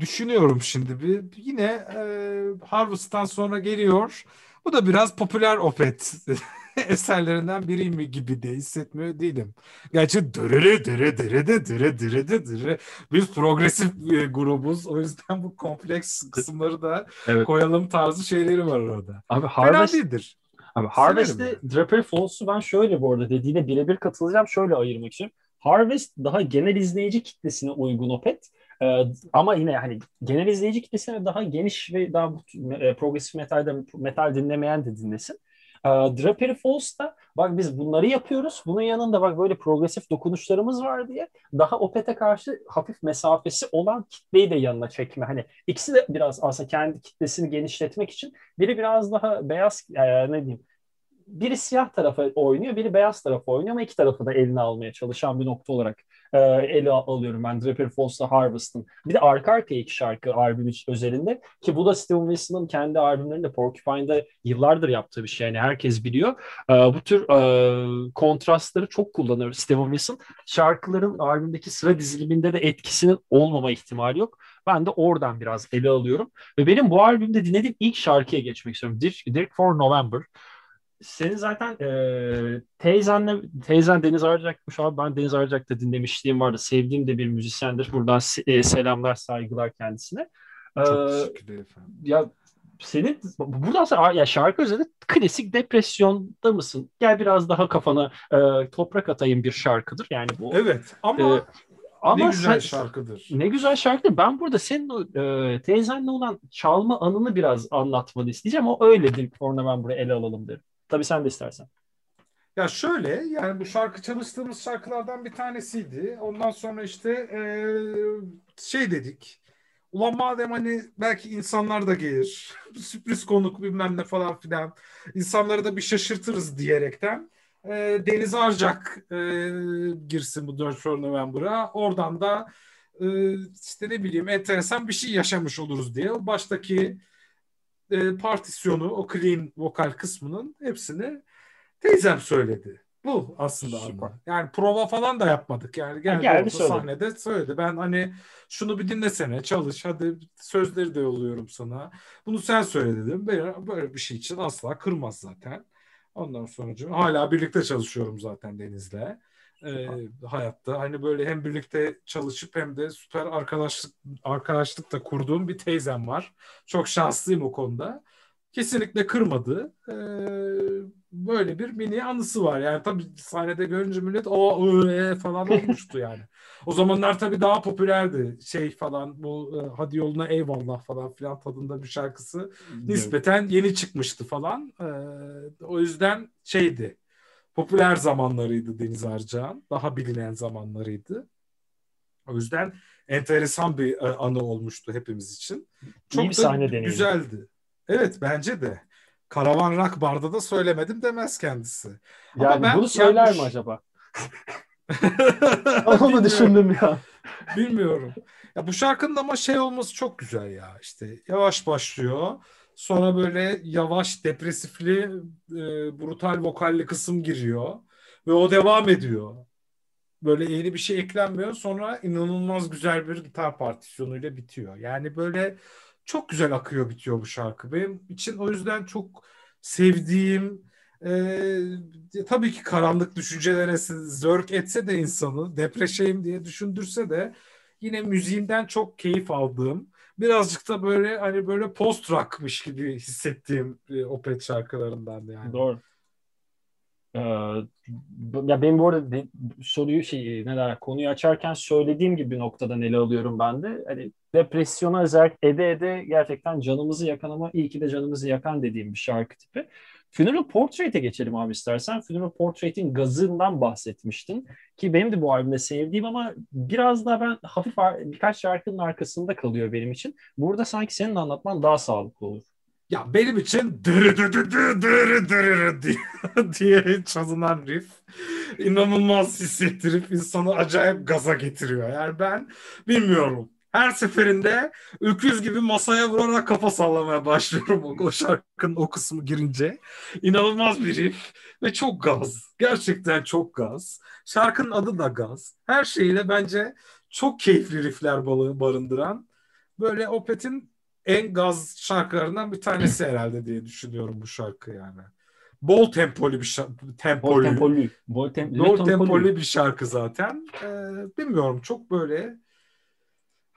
düşünüyorum şimdi bir yine e, Harvest'tan sonra geliyor. Bu da biraz popüler opet eserlerinden biri mi gibi de hissetmiyor değilim. Gerçi dırırı dırı dırı dırı dırı dırı dırı dırı biz progresif e, grubuz. O yüzden bu kompleks kısımları da evet. koyalım tarzı şeyleri var orada. Abi Harvest, Fena değildir. Abi Harvest'te Draper Falls'u ben şöyle bu arada dediğine birebir katılacağım. Şöyle ayırmak için. Harvest daha genel izleyici kitlesine uygun opet. Ee, ama yine hani genel izleyici kitlesine daha geniş ve daha e, progresif metalde metal dinlemeyen de dinlesin. Ee, Drapery Falls'ta bak biz bunları yapıyoruz. Bunun yanında bak böyle progresif dokunuşlarımız var diye daha Opet'e karşı hafif mesafesi olan kitleyi de yanına çekme. Hani ikisi de biraz aslında kendi kitlesini genişletmek için biri biraz daha beyaz e, ne diyeyim biri siyah tarafa oynuyor, biri beyaz tarafa oynuyor ama iki tarafı da eline almaya çalışan bir nokta olarak e, ele alıyorum ben Draper Falls'la Harvest'ın. Bir de arka arkaya iki şarkı albüm özelinde ki bu da Steven Wilson'ın kendi albümlerinde Porcupine'da yıllardır yaptığı bir şey. Yani herkes biliyor. E, bu tür e, kontrastları çok kullanıyor Steven Wilson. Şarkıların albümdeki sıra diziliminde de etkisinin olmama ihtimali yok. Ben de oradan biraz ele alıyorum. Ve benim bu albümde dinlediğim ilk şarkıya geçmek istiyorum. Dirk, Dirk for November senin zaten e, teyzenle teyzen Deniz Arcak'mış abi ben Deniz Arcak'ta dinlemişliğim vardı. Sevdiğim de bir müzisyendir. Buradan e, selamlar saygılar kendisine. Çok teşekkür ederim efendim. Ya senin buradan sonra ya şarkı özelde klasik depresyonda mısın? Gel biraz daha kafana e, toprak atayım bir şarkıdır. Yani bu. Evet ama e, ama ne güzel sen, şarkıdır. Ne güzel şarkıdır. Ben burada senin e, teyzenle olan çalma anını biraz anlatmanı isteyeceğim. O öyledir. Sonra ben buraya ele alalım derim. Tabii sen de istersen. Ya şöyle yani bu şarkı çalıştığımız şarkılardan bir tanesiydi. Ondan sonra işte ee, şey dedik. Ulan madem hani belki insanlar da gelir. Sürpriz konuk bilmem ne falan filan. İnsanları da bir şaşırtırız diyerekten. E, Deniz Arcak e, girsin bu 4 November'a. Oradan da e, işte ne bileyim enteresan bir şey yaşamış oluruz diye. Baştaki e, partisyonu, o clean vokal kısmının hepsini teyzem söyledi. Bu aslında ama. Yani prova falan da yapmadık. Yani geldi, geldi orada sahnede söyledi. Ben hani şunu bir dinlesene, çalış. Hadi sözleri de yolluyorum sana. Bunu sen söyle dedim. Böyle, böyle bir şey için asla kırmaz zaten. Ondan sonra hala birlikte çalışıyorum zaten Deniz'le e, hayatta. Hani böyle hem birlikte çalışıp hem de süper arkadaşlık arkadaşlık da kurduğum bir teyzem var. Çok şanslıyım o konuda. Kesinlikle kırmadı. E, böyle bir mini anısı var. Yani tabii sahnede görünce millet o e, falan olmuştu yani. O zamanlar tabii daha popülerdi. Şey falan bu e, hadi yoluna eyvallah falan filan tadında bir şarkısı. Nispeten yeni çıkmıştı falan. E, o yüzden şeydi popüler zamanlarıydı Deniz Arcağ'ın. Daha bilinen zamanlarıydı. O yüzden enteresan bir e, anı olmuştu hepimiz için. Çok İyi bir sahne deneyimi. güzeldi. Evet bence de. Karavan Rock Bar'da da söylemedim demez kendisi. Yani Ama ben bunu söyler yanlış... mi acaba? Onu düşündüm ya. Bilmiyorum. Ya bu şarkının ama şey olması çok güzel ya. İşte yavaş başlıyor. Sonra böyle yavaş, depresifli, e, brutal vokalli kısım giriyor. Ve o devam ediyor. Böyle yeni bir şey eklenmiyor. Sonra inanılmaz güzel bir gitar partisyonuyla bitiyor. Yani böyle çok güzel akıyor bitiyor bu şarkı. Benim için o yüzden çok sevdiğim e, tabii ki karanlık düşüncelere zörk etse de insanı depreşeyim diye düşündürse de yine müziğinden çok keyif aldığım birazcık da böyle hani böyle post rock'mış gibi hissettiğim e, Opet şarkılarından yani. Doğru. Ee, ya ben bu arada de, soruyu şey ne der konuyu açarken söylediğim gibi noktadan ele alıyorum ben de. Hani depresyona zerk ede ede gerçekten canımızı yakan ama iyi ki de canımızı yakan dediğim bir şarkı tipi. Funeral Portrait'e geçelim abi istersen. Funeral Portrait'in gazından bahsetmiştin. Ki benim de bu albümde sevdiğim ama biraz daha ben hafif birkaç şarkının arkasında kalıyor benim için. Burada sanki senin anlatman daha sağlıklı olur. Ya benim için dırı dırı dırı dırı dırı diye, diye çalınan riff inanılmaz hissettirip insanı acayip gaza getiriyor. Yani ben bilmiyorum. Her seferinde öküz gibi masaya vurarak kafa sallamaya başlıyorum o, o şarkının o kısmı girince. İnanılmaz bir riff ve çok gaz. Gerçekten çok gaz. Şarkının adı da gaz. Her şeyiyle bence çok keyifli riffler barındıran böyle Opet'in en gaz şarkılarından bir tanesi herhalde diye düşünüyorum bu şarkı yani. Bol tempolu bir şarkı. Tempolu. Bol tempolu. Bol, tem Bol tempolu bir şarkı zaten. Ee, bilmiyorum çok böyle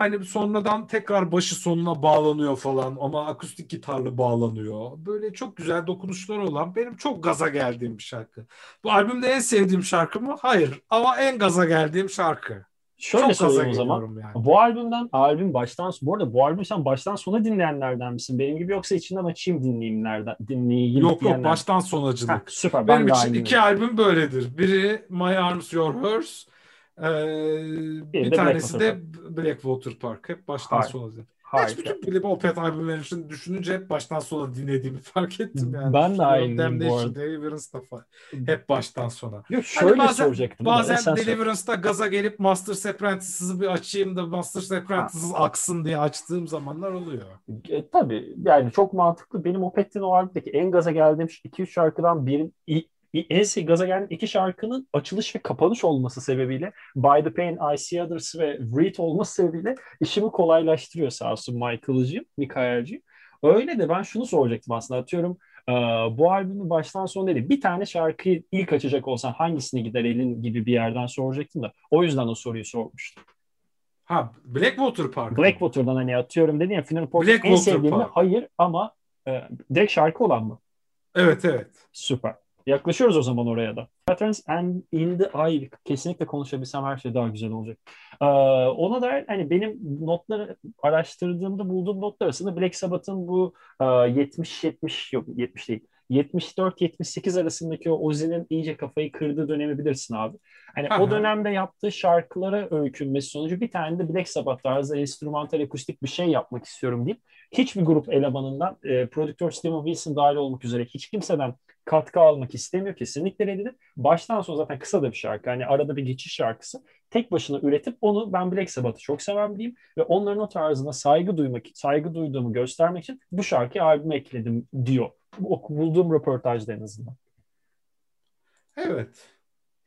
hani sonradan tekrar başı sonuna bağlanıyor falan ama akustik gitarlı bağlanıyor. Böyle çok güzel dokunuşlar olan benim çok gaza geldiğim bir şarkı. Bu albümde en sevdiğim şarkı mı? Hayır. Ama en gaza geldiğim şarkı. Şöyle Çok sorayım o zaman. Yani. Bu albümden albüm baştan bu arada bu albüm sen baştan sona dinleyenlerden misin? Benim gibi yoksa içinden açayım dinleyeyimlerden dinleyeyim Yok yok baştan sonacılık. Heh, süper. Benim ben için iki albüm böyledir. Biri My Arms Your Hers. Ee, bir, bir tanesi de Blackwater Park. Hep baştan Hayır. sona. Harika. Hiç bütün Billy Opet albümlerini düşününce hep baştan sona dinlediğimi fark ettim yani. Ben de bu arada. Deliverance'da falan. Hep baştan sona. Yok hani şöyle hani bazen, soracaktım. Bazen Deliverance'da gaza gelip Master Apprentice'ı bir açayım da Master Apprentice aksın diye açtığım zamanlar oluyor. E, tabii yani çok mantıklı. Benim Opet'in o albümdeki en gaza geldiğim 2-3 şarkıdan bir en gaza gelen iki şarkının açılış ve kapanış olması sebebiyle By the Pain, I See Others ve Read olması sebebiyle işimi kolaylaştırıyor sağ olsun Michael'cığım, Mikael'cığım. Öyle de ben şunu soracaktım aslında atıyorum bu albümün baştan sona değil bir tane şarkıyı ilk açacak olsan hangisine gider elin gibi bir yerden soracaktım da o yüzden o soruyu sormuştum. Ha Blackwater Park. Blackwater'dan hani atıyorum dedin ya Final Portrait en sevdiğim Hayır ama e, direkt şarkı olan mı? Evet evet. Süper. Yaklaşıyoruz o zaman oraya da. Patterns and in the Eye kesinlikle konuşabilsem her şey daha güzel olacak. Ee, ona da hani benim notları araştırdığımda bulduğum notlar arasında Black Sabbath'ın bu e, 70-70 yok 70 değil 74-78 arasındaki o Ozzy'nin iyice kafayı kırdığı dönemi bilirsin abi. Hani o dönemde yaptığı şarkılara öykünmesi sonucu bir tane de Black Sabbath tarzı enstrümantal akustik bir şey yapmak istiyorum deyip hiçbir grup elemanından e, prodüktör Steven Wilson dahil olmak üzere hiç kimseden katkı almak istemiyor kesinlikle reddedip baştan sona zaten kısa da bir şarkı hani arada bir geçiş şarkısı tek başına üretip onu ben Black Sabbath'ı çok seven biriyim ve onların o tarzına saygı duymak saygı duyduğumu göstermek için bu şarkıyı albüme ekledim diyor. Bulduğum röportajda en azından. Evet.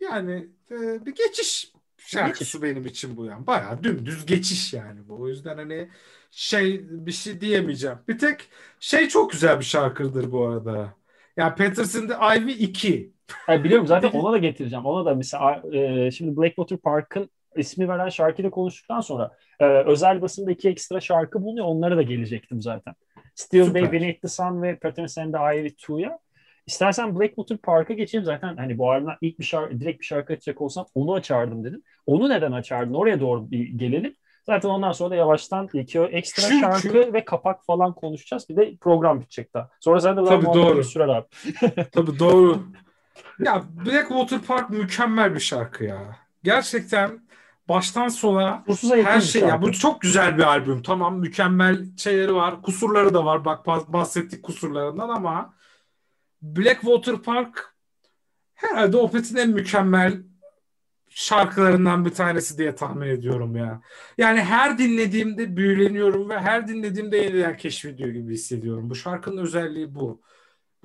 Yani e, bir geçiş şarkısı geçiş. benim için bu yani. Bayağı dümdüz geçiş yani bu. O yüzden hani şey bir şey diyemeyeceğim. Bir tek şey çok güzel bir şarkıdır bu arada. Yani Patterson'da Ivy 2. Yani biliyorum zaten ona da getireceğim. Ona da mesela e, şimdi Blackwater Park'ın ismi veren şarkıyla konuştuktan sonra e, özel basında iki ekstra şarkı bulunuyor. Onlara da gelecektim zaten. Still Süper. Bay, Beneath the Sun ve Patterson and the Ivy 2'ya. İstersen Blackwater Park'a geçeyim zaten hani bu albümden ilk bir şarkı, direkt bir şarkı açacak olsam onu açardım dedim. Onu neden açardın? Oraya doğru bir gelelim. Zaten ondan sonra da yavaştan iki ekstra Çünkü... şarkı ve kapak falan konuşacağız. Bir de program bitecek daha. Sonra sen de daha Tabii doğru. sürer abi. Tabii doğru. Ya Blackwater Park mükemmel bir şarkı ya. Gerçekten baştan sona her şey ya bu çok güzel bir albüm. Tamam mükemmel şeyleri var. Kusurları da var. Bak bahsettik kusurlarından ama Blackwater Park herhalde Opet'in en mükemmel şarkılarından bir tanesi diye tahmin ediyorum ya. Yani her dinlediğimde büyüleniyorum ve her dinlediğimde yeniden keşfediyor gibi hissediyorum. Bu şarkının özelliği bu.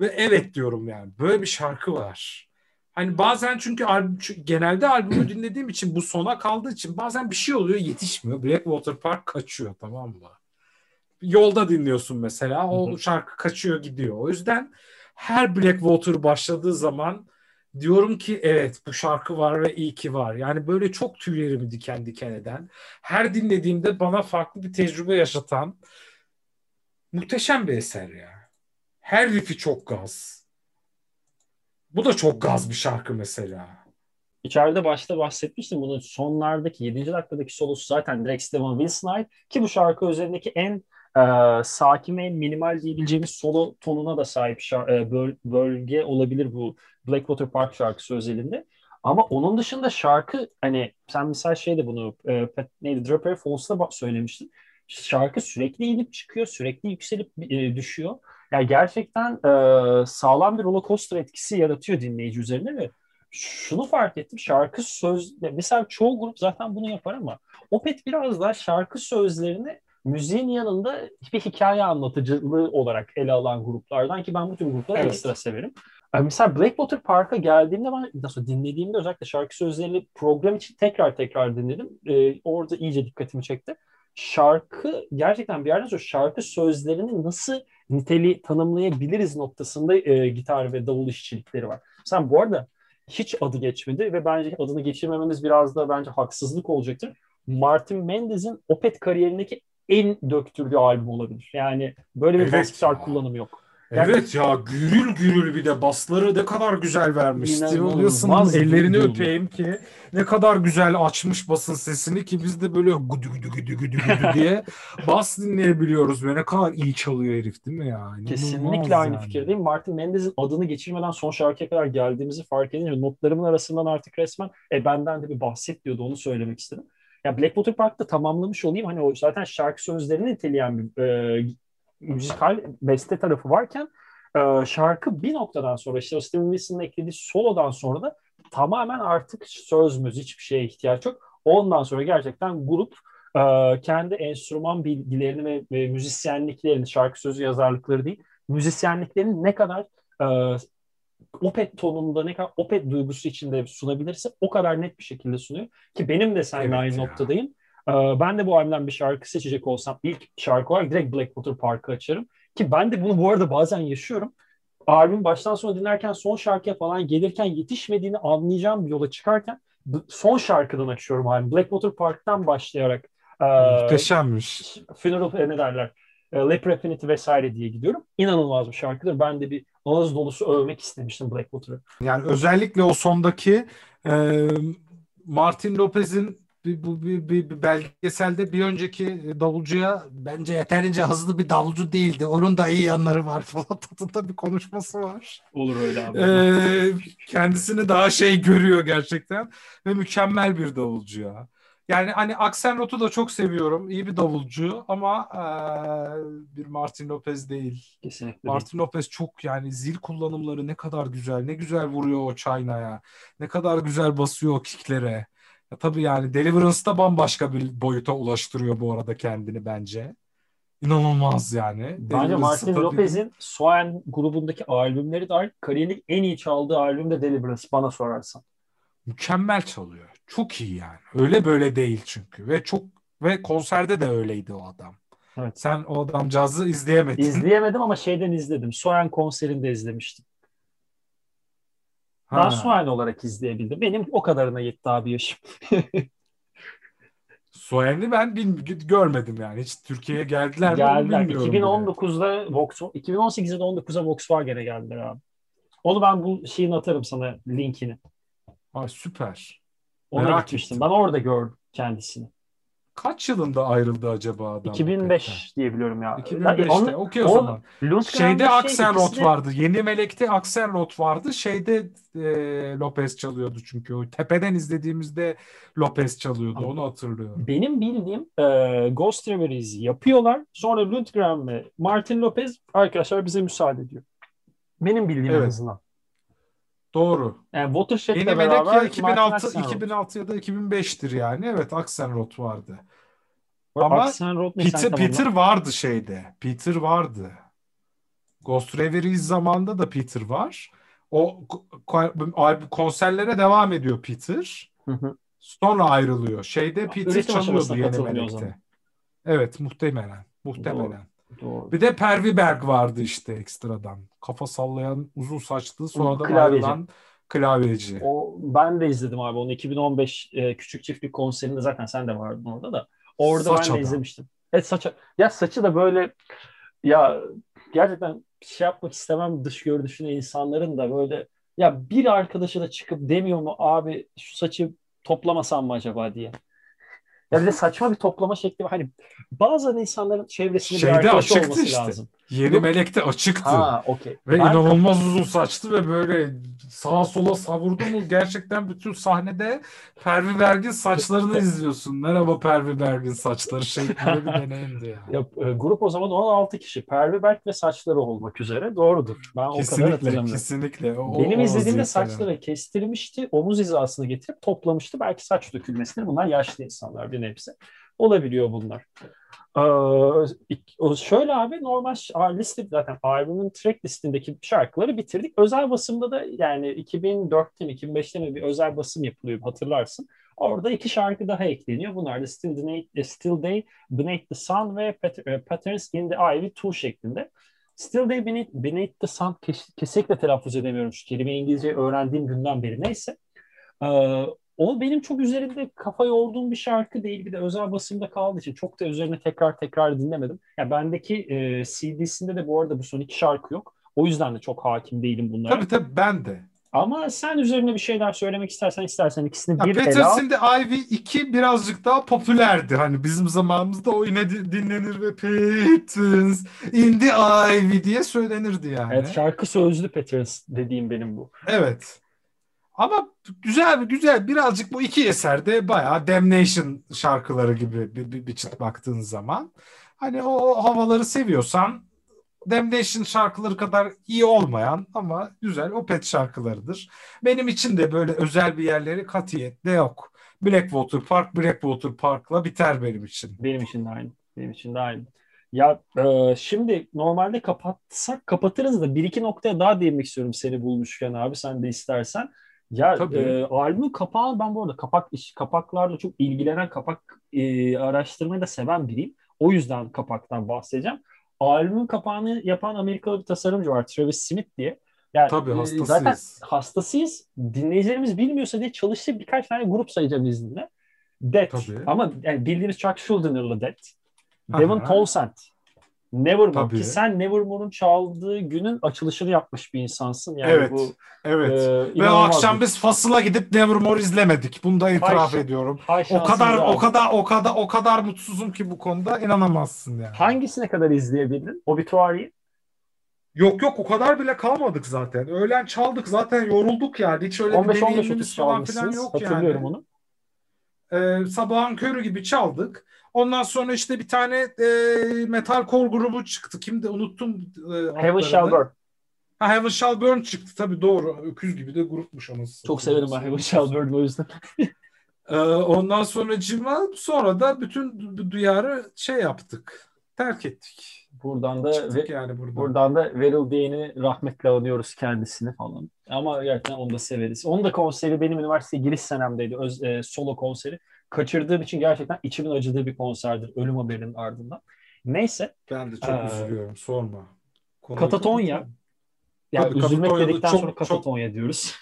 Ve evet diyorum yani. Böyle bir şarkı var. Hani bazen çünkü albüm, genelde albümü dinlediğim için bu sona kaldığı için bazen bir şey oluyor yetişmiyor. Blackwater Park kaçıyor tamam mı? Yolda dinliyorsun mesela o şarkı kaçıyor gidiyor. O yüzden her Blackwater başladığı zaman diyorum ki evet bu şarkı var ve iyi ki var. Yani böyle çok tüylerimi diken diken eden, her dinlediğimde bana farklı bir tecrübe yaşatan muhteşem bir eser ya. Her riffi çok gaz. Bu da çok gaz bir şarkı mesela. İçeride başta bahsetmiştim bunun sonlardaki 7. dakikadaki solosu zaten direkt Steven Wilson'a ki bu şarkı üzerindeki en e, sakin ve minimal diyebileceğimiz solo tonuna da sahip şar- e, böl- bölge olabilir bu Blackwater Park şarkısı özelinde. Ama onun dışında şarkı hani sen misal şeyde bunu e, neydi Draper Falls'ta söylemiştin. Şarkı sürekli inip çıkıyor, sürekli yükselip e, düşüyor. Yani gerçekten e, sağlam bir roller coaster etkisi yaratıyor dinleyici üzerine ve şunu fark ettim. Şarkı söz mesela çoğu grup zaten bunu yapar ama Opet biraz daha şarkı sözlerini müziğin yanında bir hikaye anlatıcılığı olarak ele alan gruplardan ki ben bu tür grupları evet. ekstra severim. Yani mesela Blackwater Park'a geldiğimde ben nasıl dinlediğimde özellikle şarkı sözlerini program için tekrar tekrar dinledim. Ee, orada iyice dikkatimi çekti. Şarkı gerçekten bir yerden sonra şarkı sözlerini nasıl niteli tanımlayabiliriz noktasında e, gitar ve davul işçilikleri var. Sen bu arada hiç adı geçmedi ve bence adını geçirmememiz biraz da bence haksızlık olacaktır. Martin Mendez'in Opet kariyerindeki en döktürdüğü albüm olabilir. Yani böyle bir evet gitar kullanımı yok. Evet ya gürül gürül bir de basları ne kadar güzel vermiş. Wilson'ın ellerini gürül. öpeyim ki ne kadar güzel açmış basın sesini ki biz de böyle güdü güdü güdü güdü güdü diye bas dinleyebiliyoruz ve ne kadar iyi çalıyor herif değil mi ya? Kesinlikle aynı yani. fikirdeyim. Martin Mendez'in adını geçirmeden son şarkıya kadar geldiğimizi fark edince notlarımın arasından artık resmen e benden de bir bahset diyordu onu söylemek istedim. Ya Blackwater Park'ta tamamlamış olayım. Hani o zaten şarkı sözlerini niteleyen bir e, müzikal beste tarafı varken e, şarkı bir noktadan sonra işte o Steven Wilson'ın eklediği solodan sonra da tamamen artık söz müzik hiçbir şeye ihtiyaç yok. Ondan sonra gerçekten grup e, kendi enstrüman bilgilerini ve, ve müzisyenliklerini, şarkı sözü yazarlıkları değil, müzisyenliklerini ne kadar e, Opet tonunda ne kadar Opet duygusu içinde sunabilirse o kadar net bir şekilde sunuyor. Ki benim de seninle evet aynı ya. noktadayım. Ee, ben de bu albümden bir şarkı seçecek olsam ilk şarkı olarak direkt Blackwater Park'ı açarım. Ki ben de bunu bu arada bazen yaşıyorum. Albüm baştan sona dinlerken son şarkıya falan gelirken yetişmediğini anlayacağım bir yola çıkarken son şarkıdan açıyorum albüm. Blackwater Park'tan başlayarak e, Muhteşemmiş. Funeral ne derler? E, Leper Affinity vesaire diye gidiyorum. İnanılmaz bir şarkıdır. Ben de bir ağız dolusu övmek istemiştim Blackwater'ı. Yani özellikle o sondaki e, Martin Lopez'in bir, bu bir, bir, bir belgeselde bir önceki davulcuya bence yeterince hızlı bir davulcu değildi. Onun da iyi yanları var falan tadında bir konuşması var. Olur öyle abi. Ee, kendisini daha şey görüyor gerçekten ve mükemmel bir davulcu ya. Yani hani Axelrod'u da çok seviyorum. İyi bir davulcu ama ee, bir Martin Lopez değil. Kesinlikle. Martin değil. Lopez çok yani zil kullanımları ne kadar güzel. Ne güzel vuruyor o çaynaya. Ne kadar güzel basıyor o kicklere. Ya tabii yani Deliverance'da bambaşka bir boyuta ulaştırıyor bu arada kendini bence. İnanılmaz yani. Bence Martin Lopez'in Soen grubundaki albümleri dahil kariyerinin en iyi çaldığı albüm de Deliverance bana sorarsan. Mükemmel çalıyor. Çok iyi yani. Öyle böyle değil çünkü. Ve çok ve konserde de öyleydi o adam. Evet. Sen o adamcağızı izleyemedin. İzleyemedim ama şeyden izledim. Soen konserinde izlemiştim. Ha. Daha olarak izleyebildim. Benim o kadarına yetti abi yaşım. Soen'i ben bil, görmedim yani. Hiç Türkiye'ye geldiler, geldiler. mi 2019'da bile. Vox, 2018'de de 19'a Volkswagen'e geldiler abi. Onu ben bu şeyini atarım sana linkini. Aa, süper. Ona Merak gitmiştim. Ettim. Ben orada gördüm kendisini. Kaç yılında ayrıldı acaba adam? 2005 Pekten? diye biliyorum ya. 2005'te. Okey o, o zaman. Şeyde şey, Axelrod de... vardı. Yeni Melek'te Axelrod vardı. Şeyde e, Lopez çalıyordu çünkü. O tepeden izlediğimizde Lopez çalıyordu. Ama Onu hatırlıyorum. Benim bildiğim e, Ghost Rivers'i yapıyorlar. Sonra Lundgren ve Martin Lopez arkadaşlar bize müsaade ediyor. Benim bildiğim evet. en azından. Doğru. Yani Watershed'le Yeni beraber ya 2006 2006 ya da 2005'tir yani. Evet Axelrod vardı. Ama Axelrod Peter, Peter vardı şeyde. Peter vardı. Ghost Reveries zamanında da Peter var. O konserlere devam ediyor Peter. Hı hı. Sonra ayrılıyor. Şeyde Peter Üretim çalıyordu Yeni Melek'te. Evet muhtemelen. Muhtemelen. Doğru. Doğru. Bir de Pervi Berg vardı işte ekstradan. Kafa sallayan uzun saçlı sonradan klavyeci. ayrılan klavyeci. O, ben de izledim abi onu 2015 e, Küçük Çiftlik konserinde zaten sen de vardın orada da. Orada Saç ben de adam. izlemiştim. Evet saç ya saçı da böyle ya gerçekten şey yapmak istemem dış görünüşüne insanların da böyle Ya bir arkadaşı da çıkıp demiyor mu abi şu saçı toplamasam mı acaba diye. Ya bir de saçma bir toplama şekli var. Hani bazen insanların çevresinde Şeyde bir arkadaşı açıktı olması işte. lazım. Yeni Melek'te açıktı. Ha okey. Ve Ben- inanılmaz uzun saçtı ve böyle sağa sola savurdu mu gerçekten bütün sahnede Pervi Bergin saçlarını izliyorsun. Merhaba Pervi Bergin saçları şeklinde bir deneyimdi ya. Ya, e, grup o zaman 16 kişi. Pervi Berk ve saçları olmak üzere. Doğrudur. Ben o kadar Kesinlikle, hatırlamıyorum. kesinlikle. O, Benim o izlediğimde saçları kestirmişti. Omuz hizasını getirip toplamıştı. Belki saç dökülmesidir. Bunlar yaşlı insanlar bir hepsi. Olabiliyor bunlar. Ee, şöyle abi normal liste zaten albümün track listindeki şarkıları bitirdik. Özel basımda da yani 2004'te mi 2005'te mi bir özel basım yapılıyor hatırlarsın. Orada iki şarkı daha ekleniyor. Bunlar da Still, Beneath, Still Day, Beneath the Sun ve e, Patterns in the Ivy 2 şeklinde. Still Day Beneath, Beneath the Sun kes- kesinlikle telaffuz edemiyorum şu kelimeyi İngilizce öğrendiğim günden beri. Neyse. Ee, o benim çok üzerinde kafa yorduğum bir şarkı değil. Bir de özel basımda kaldığı için çok da üzerine tekrar tekrar dinlemedim. Ya bendeki e, CD'sinde de bu arada bu son iki şarkı yok. O yüzden de çok hakim değilim bunlara. Tabii tabii ben de. Ama sen üzerine bir şeyler söylemek istersen istersen ikisini Ya bir ele al. The Ivy 2 birazcık daha popülerdi. Hani bizim zamanımızda o yine di- dinlenir ve Patterson in the Ivy diye söylenirdi yani. Evet şarkı sözlü Patterns dediğim benim bu. Evet. Ama güzel güzel birazcık bu iki eserde bayağı Damnation şarkıları gibi bir, bir, bir çıt baktığın zaman. Hani o, o havaları seviyorsan Damnation şarkıları kadar iyi olmayan ama güzel Opeth şarkılarıdır. Benim için de böyle özel bir yerleri katiyetle yok. Blackwater Park, Blackwater Park'la biter benim için. Benim için de aynı. Benim için de aynı. Ya e, şimdi normalde kapatsak kapatırız da bir iki noktaya daha değinmek istiyorum seni bulmuşken abi sen de istersen. Ya Tabii. e, albümün kapağı ben bu arada kapak iş kapaklarla çok ilgilenen kapak e, araştırmayı da seven biriyim. O yüzden kapaktan bahsedeceğim. Albümün kapağını yapan Amerikalı bir tasarımcı var Travis Smith diye. Yani, Tabii, e, hastasıyız. Zaten hastasıyız. Dinleyicilerimiz bilmiyorsa diye çalıştığı birkaç tane grup sayacağım izninle. Dead. Tabii. Ama yani bildiğimiz Chuck Schuldiner Dead. Devon Townsend. Nevermore Tabii. ki sen Nevermore'un çaldığı günün açılışını yapmış bir insansın. Yani Evet, bu Evet. e, Ve o akşam bir- biz Fasıl'a gidip Nevermore izlemedik. Bunu da itiraf Hay- ediyorum. Hay O kadar abi. o kadar o kadar o kadar mutsuzum ki bu konuda inanamazsın yani. Hangisine kadar izleyebildin? Obituary'i. Yok yok o kadar bile kalmadık zaten. Öğlen çaldık zaten yorulduk yani. Hiç öyle bir 15-15 deneyimimiz falan filan yok Hatırlıyorum yani. onu. Ee, sabahın körü gibi çaldık. Ondan sonra işte bir tane e, metalcore grubu çıktı. Kimdi unuttum e, Heaven. Shall Burn. Ha, Heaven Shall Burn çıktı tabii doğru. Öküz gibi de grupmuş anasını Çok severim ben Heaven Shall Burn'u o yüzden. Ee, ondan sonra cima sonra da bütün du- duyarı şey yaptık. Terk ettik. Buradan da Çıktık ve, yani buradan. buradan da Veril Dane'i rahmetle anıyoruz kendisini falan. Ama gerçekten onu da severiz. Onun da konseri benim üniversite giriş senemdeydi. Öz, e, solo konseri. Kaçırdığım için gerçekten içimin acıdığı bir konserdir. Ölüm haberinin ardından. Neyse. Ben de çok Ee, üzülüyorum. Sorma. Konuyu Katatonya. kapatalım. Yani Tabii, üzülmek Katatonya'da dedikten çok- sonra çok- Katatonya diyoruz.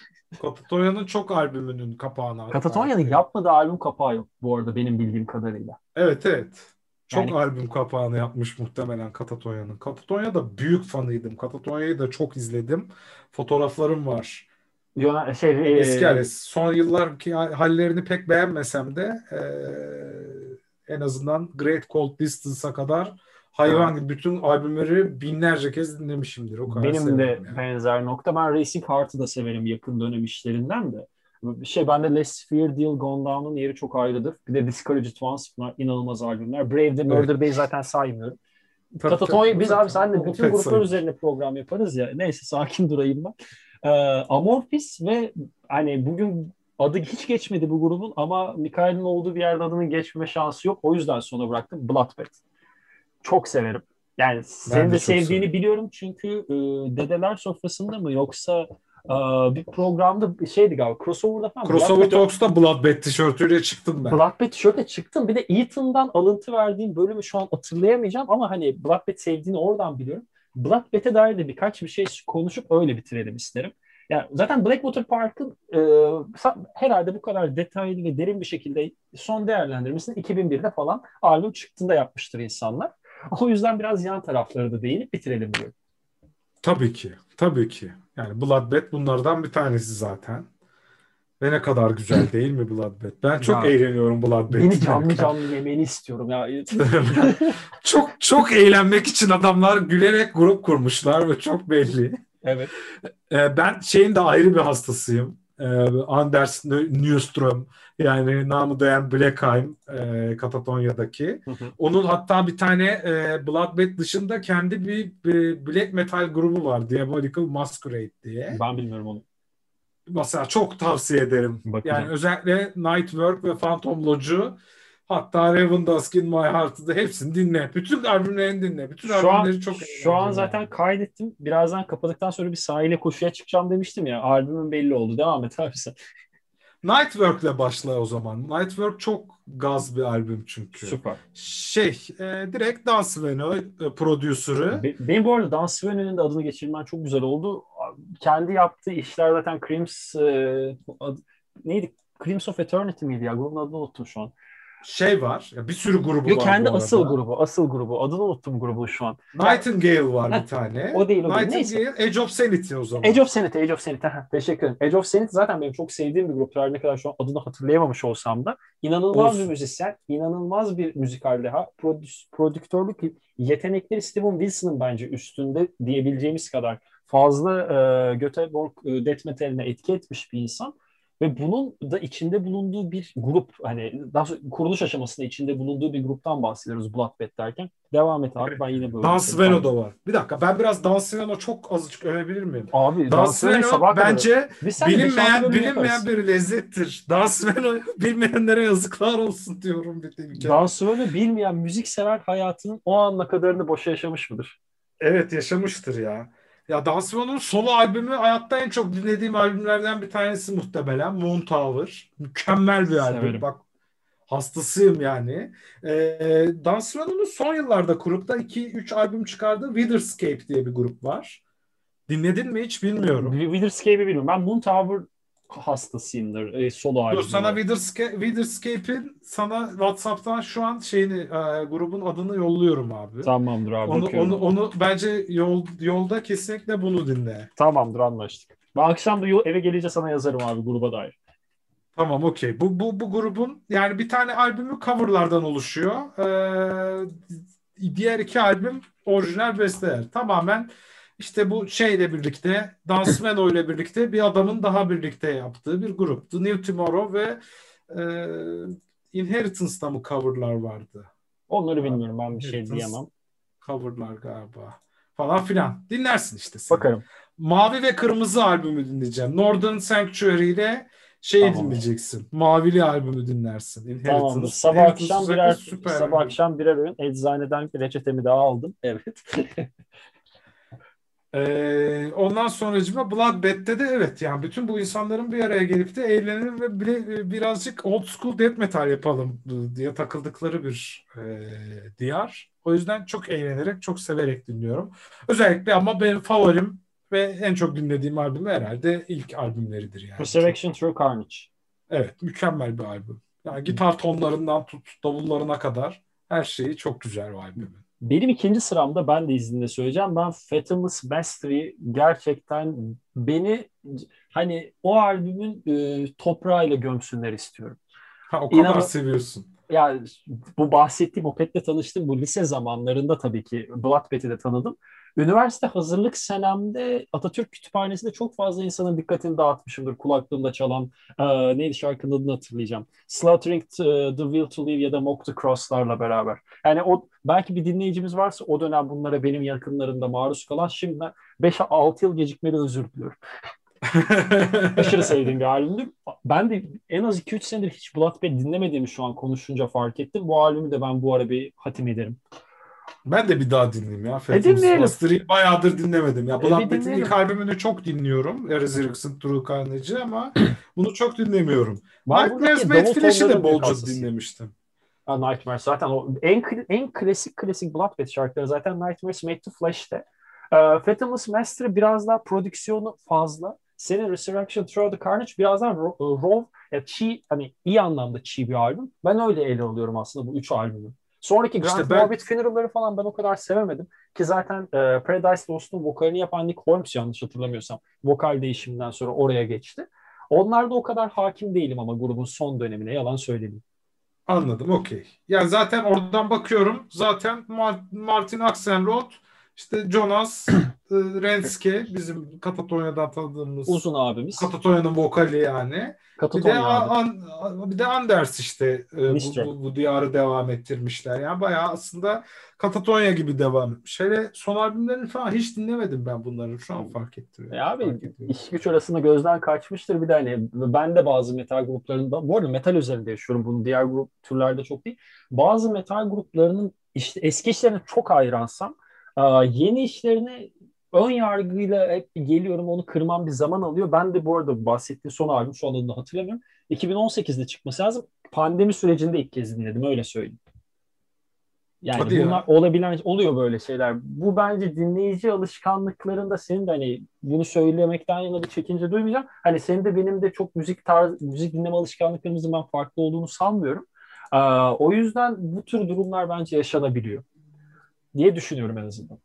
Katatonya'nın çok albümünün kapağına. hatta Katatonya'nın ekledim. yapmadığı albüm kapağı yok bu arada benim bildiğim kadarıyla. Evet evet. Çok Yani- albüm kapağını yapmış muhtemelen Katatonya'nın. Katatonya'da büyük fanıydım. Katatonya'yı da çok izledim. Fotoğraflarım var. Yona, şey, e, Eski hali. Son yıllarki hallerini pek beğenmesem de eee, en azından Great Cold Distance'a kadar hayvan gibi bütün albümleri binlerce kez dinlemişimdir. O kadar benim de yani. benzer nokta. Ben Racing Heart'ı da severim yakın dönem işlerinden de. Şey bende Less Fear Deal Gone Down'un yeri çok ayrıdır. Bir de Discouraged Ones bunlar inanılmaz albümler. Brave'de Murder Day zaten saymıyorum. Tabii, Katatonya tabii, biz abi senle bütün gruplar sayılır. üzerine program yaparız ya. Neyse sakin durayım ben. Ee, Amorphis ve hani bugün adı hiç geçmedi bu grubun ama Mikael'in olduğu bir yerde adının geçmeme şansı yok. O yüzden sona bıraktım. Bloodbath. Çok severim. Yani senin de de sevdiğini severim. biliyorum çünkü e, Dedeler Sofrası'nda mı yoksa e, bir programda şeydi galiba crossover'da falan. Crossover Talks'ta Bloodbath tişörtüyle çıktım ben. Bloodbath tişörtle çıktım. Bir de Ethan'dan alıntı verdiğim bölümü şu an hatırlayamayacağım ama hani Bloodbath sevdiğini oradan biliyorum. Bloodbath'e dair de birkaç bir şey konuşup öyle bitirelim isterim. Yani zaten Blackwater Park'ın e, herhalde bu kadar detaylı ve derin bir şekilde son değerlendirmesini 2001'de falan albüm çıktığında yapmıştır insanlar. O yüzden biraz yan tarafları da değinip bitirelim diyorum. Tabii ki. Tabii ki. Yani Bloodbath bunlardan bir tanesi zaten. Ve ne kadar güzel değil mi Bloodbath? Ben çok Ya, eğleniyorum Bloodbath Beni canlı canlı yemeni istiyorum ya. Çok çok eğlenmek için adamlar gülerek grup kurmuşlar ve çok belli. evet. Ee, ben şeyin de ayrı bir hastasıyım. Ee, Anders Nyström yani namı değen Blackheim e, Katatonya'daki. Hı hı. Onun hatta bir tane e, Bloodbath dışında kendi bir, bir black metal grubu var. Diabolical Masquerade diye. Ben bilmiyorum onu. Mesela çok tavsiye ederim. Bakacağım. Yani özellikle Nightwork ve Phantom Lodge'u hatta Raven Dusk in My Heart'ı da hepsini dinle. Bütün albümlerini dinle. Bütün Şu an, albümleri çok şu an zaten kaydettim. Birazdan kapadıktan sonra bir sahile koşuya çıkacağım demiştim ya. Albümün belli oldu. Devam et abi sen. Nightwork'le başla o zaman. Nightwork çok gaz bir albüm çünkü. Süper. Şey, e, direkt Dan Sveno e, prodüsörü. Be- Benim bu arada Dan Sveno'nun de adını geçirmen çok güzel oldu. Kendi yaptığı işler zaten Creams e, adı- neydi? Creams of Eternity miydi ya? Grubun adını unuttum şu an. Şey var. ya Bir sürü grubu Yok var kendi asıl grubu. Asıl grubu. Adını unuttum grubun şu an. Nightingale var Ha, bir tane. o değil, o değil. Nightingale, Age of Sanity o zaman. Age of Sanity, Age of Sanity. Teşekkür ederim. Age of Sanity zaten benim çok sevdiğim bir grup. Her ne kadar şu an adını hatırlayamamış olsam da. inanılmaz Olsun. bir müzisyen, inanılmaz bir müzikal deha. Prodü- prodüktörlük yetenekleri Steven Wilson'ın bence üstünde diyebileceğimiz kadar fazla e, Göteborg e, death metaline etki etmiş bir insan. Ve bunun da içinde bulunduğu bir grup, hani daha sonra kuruluş aşamasında içinde bulunduğu bir gruptan bahsediyoruz Bloodbath derken. Devam et abi ben yine böyle. Dan bir- Sveno da var. Bir dakika ben biraz Dan Sveno çok azıcık övebilir miyim? Abi Dan Dan Sveno Sveno sabah kadar. bence bir bilinmeyen bilinmeyen bir lezzettir. Dan Sveno bilmeyenlere yazıklar olsun diyorum bir tek. Dan Sveno bilmeyen müziksever hayatının o anla kadarını boşa yaşamış mıdır? Evet yaşamıştır ya. Ya Dan Sveno'nun solo albümü hayatta en çok dinlediğim albümlerden bir tanesi muhtemelen Moon Tower. Mükemmel bir albüm. Severim. Bak hastasıyım yani. Ee, Dan Sveno'nun son yıllarda grupta 2-3 albüm çıkardığı Witherscape diye bir grup var. Dinledin mi hiç bilmiyorum. Witherscape'i bilmiyorum. Ben Moon Tower hastasıyımdır. E, solo Dur albüm. sana. Witherscape, Witherscape'in sana WhatsApp'tan şu an şeyini e, grubun adını yolluyorum abi. Tamamdır abi. Onu, bakıyorum. onu, onu bence yol, yolda kesinlikle bunu dinle. Tamamdır anlaştık. Ben akşam da yol- eve gelince sana yazarım abi gruba dair. Tamam okey. Bu, bu, bu grubun yani bir tane albümü coverlardan oluşuyor. Ee, diğer iki albüm orijinal besteler. Tamamen işte bu şeyle birlikte Dan Sveno ile birlikte bir adamın daha birlikte yaptığı bir grup. The New Tomorrow ve e, Inheritance'da mı coverlar vardı? Onları bilmiyorum. Ben bir şey diyemem. Coverlar galiba. Falan filan. Dinlersin işte sen. Bakarım. Mavi ve Kırmızı albümü dinleyeceğim. Northern Sanctuary ile şeyi Tamam. dinleyeceksin. Mavili albümü dinlersin. Inheritance. Sabah Inheritance akşam birer süper sabah albüm. akşam birer öğün eczaneden reçetemi daha aldım. Evet. Ee, ondan sonracıma Bloodbath'te de evet yani bütün bu insanların bir araya gelip de eğlenelim ve bile, birazcık old school death metal yapalım diye takıldıkları bir e, diyar. O yüzden çok eğlenerek, çok severek dinliyorum. Özellikle ama benim favorim ve en çok dinlediğim albüm herhalde ilk albümleridir yani. Resurrection Through Carnage. Evet, mükemmel bir albüm. Yani gitar tonlarından tut davullarına kadar her şeyi çok güzel o albümün. Benim ikinci sıramda ben de izninle söyleyeceğim. Ben Fathomless Mastery gerçekten beni hani o albümün e, toprağıyla gömsünler istiyorum. Ha, o kadar İnan- seviyorsun. Ya bu bahsettiğim Opet'le tanıştım. Bu lise zamanlarında tabii ki Bloodbath'i de tanıdım. Üniversite hazırlık senemde Atatürk Kütüphanesi'nde çok fazla insanın dikkatini dağıtmışımdır. Kulaklığımda çalan e, neydi şarkının adını hatırlayacağım. Slaughtering the, Will to Live ya da Mock the Cross'larla beraber. Yani o belki bir dinleyicimiz varsa o dönem bunlara benim yakınlarımda maruz kalan şimdiden 5-6 yıl gecikmeli özür diliyorum. Aşırı sevdiğim bir albümdü. Ben de en az 2-3 senedir hiç Bloodbath dinlemediğimi şu an konuşunca fark ettim. Bu albümü de ben bu ara bir hatim ederim. Ben de bir daha dinleyeyim ya. E, dinleyelim. Bayağıdır dinlemedim. Ya E, bir Bloodbath'in dinleyelim. ilk albümünü çok dinliyorum. Resurrection Through Carnage'i ama bunu çok dinlemiyorum. Nightmares de tonlarının büyük bolca dinlemiştim. Ha, Nightmares zaten o en en klasik klasik Bloodbath şarkıları zaten Nightmares Made to Flash'te. Ee, Fathomless Mastery biraz daha prodüksiyonu fazla. Senin Resurrection Through the Carnage biraz daha ro- raw, ya çiğ, hani iyi anlamda çiğ bir albüm. Ben öyle ele alıyorum aslında bu üç albümü. Sonraki Grant İşte ben- Morbid Funeral'ları falan ben o kadar sevemedim. Ki zaten e, Paradise Lost'un vokalini yapan Nick Holmes yanlış hatırlamıyorsam vokal değişiminden sonra oraya geçti. Onlarda o kadar hakim değilim ama grubun son dönemine yalan söylemeyeyim. Anladım, okey. Yani zaten oradan bakıyorum. Zaten Mar- Martin Axelrod, işte Jonas e, Renske bizim Katatonya'dan tanıdığımız Uzun abimiz. Katatonya'nın vokali yani. Bir de Katatonya abi. An- An- bir de Anders işte e, bu, bu, bu diyarı devam ettirmişler. Yani bayağı aslında Katatonya gibi devam etmiş. Hele son albümlerini falan hiç dinlemedim ben bunları. Şu an fark ettim. Ya abi Fark ediyorum. iş güç arasında gözden kaçmıştır bir de hani ben de bazı metal gruplarında bu arada metal üzerinde yaşıyorum bunu diğer grup türlerde çok değil. Bazı metal gruplarının işte eski işlerine çok hayransam yeni işlerine ön yargıyla hep geliyorum onu kırmam bir zaman alıyor. Ben de bu arada bahsettiğim son albüm şu anda hatırlamıyorum. 2018'de çıkması lazım. Pandemi sürecinde ilk kez dinledim öyle söyleyeyim. Yani Hadi ya. bunlar olabilen oluyor böyle şeyler. Bu bence dinleyici alışkanlıklarında senin de hani bunu söylemekten yana bir çekince duymayacağım. Hani senin de benim de çok müzik tarz müzik dinleme alışkanlıklarımızın ben farklı olduğunu sanmıyorum. Aa, o yüzden bu tür durumlar bence yaşanabiliyor diye düşünüyorum en azından.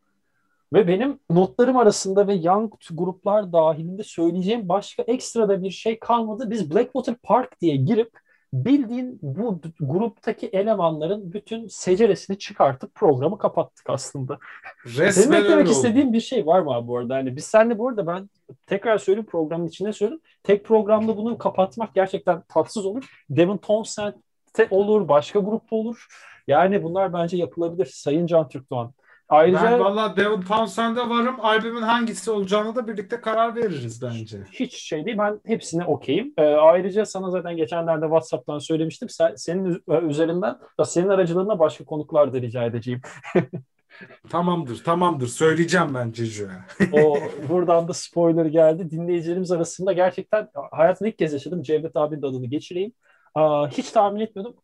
Ve benim notlarım arasında ve young gruplar dahilinde söyleyeceğim başka ekstra da bir şey kalmadı. Biz Blackwater Park diye girip bildiğin bu gruptaki elemanların bütün seceresini çıkartıp programı kapattık aslında. Senin Resmen eklemek öyle oldu. istediğin bir şey var mı abi bu arada? Hani biz seninle bu arada ben tekrar söyleyeyim programın içinde söyleyeyim. Tek programda bunu kapatmak gerçekten tatsız olur. Devin Townsend'te olur, başka grupta olur. Yani bunlar bence yapılabilir. Sayın Can Türkdoğan. Ayrıca Ben valla Devon Townsend'e varım. Albümün hangisi olacağını da birlikte karar veririz bence. hiç şey değil. Ben hepsine okeyim. Ee, ayrıca sana zaten geçenlerde WhatsApp'tan söylemiştim. Sen, senin üz- üzerinden, ya senin aracılığında başka konuklar da rica edeceğim. Tamamdır, tamamdır. Söyleyeceğim ben Ceju'ya. O buradan da spoiler geldi. Dinleyicilerimiz arasında gerçekten hayatımda ilk kez yaşadım. Cevdet abinin adını geçireyim. Aa, hiç tahmin etmiyordum.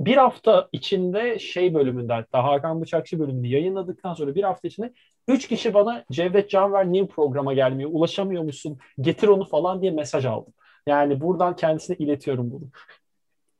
Bir hafta içinde şey bölümünde hatta Hakan Bıçakçı bölümünü yayınladıktan sonra bir hafta içinde üç kişi bana Cevdet Canver niye programa gelmiyor, ulaşamıyor musun, getir onu falan diye mesaj aldım. Yani buradan kendisine iletiyorum bunu.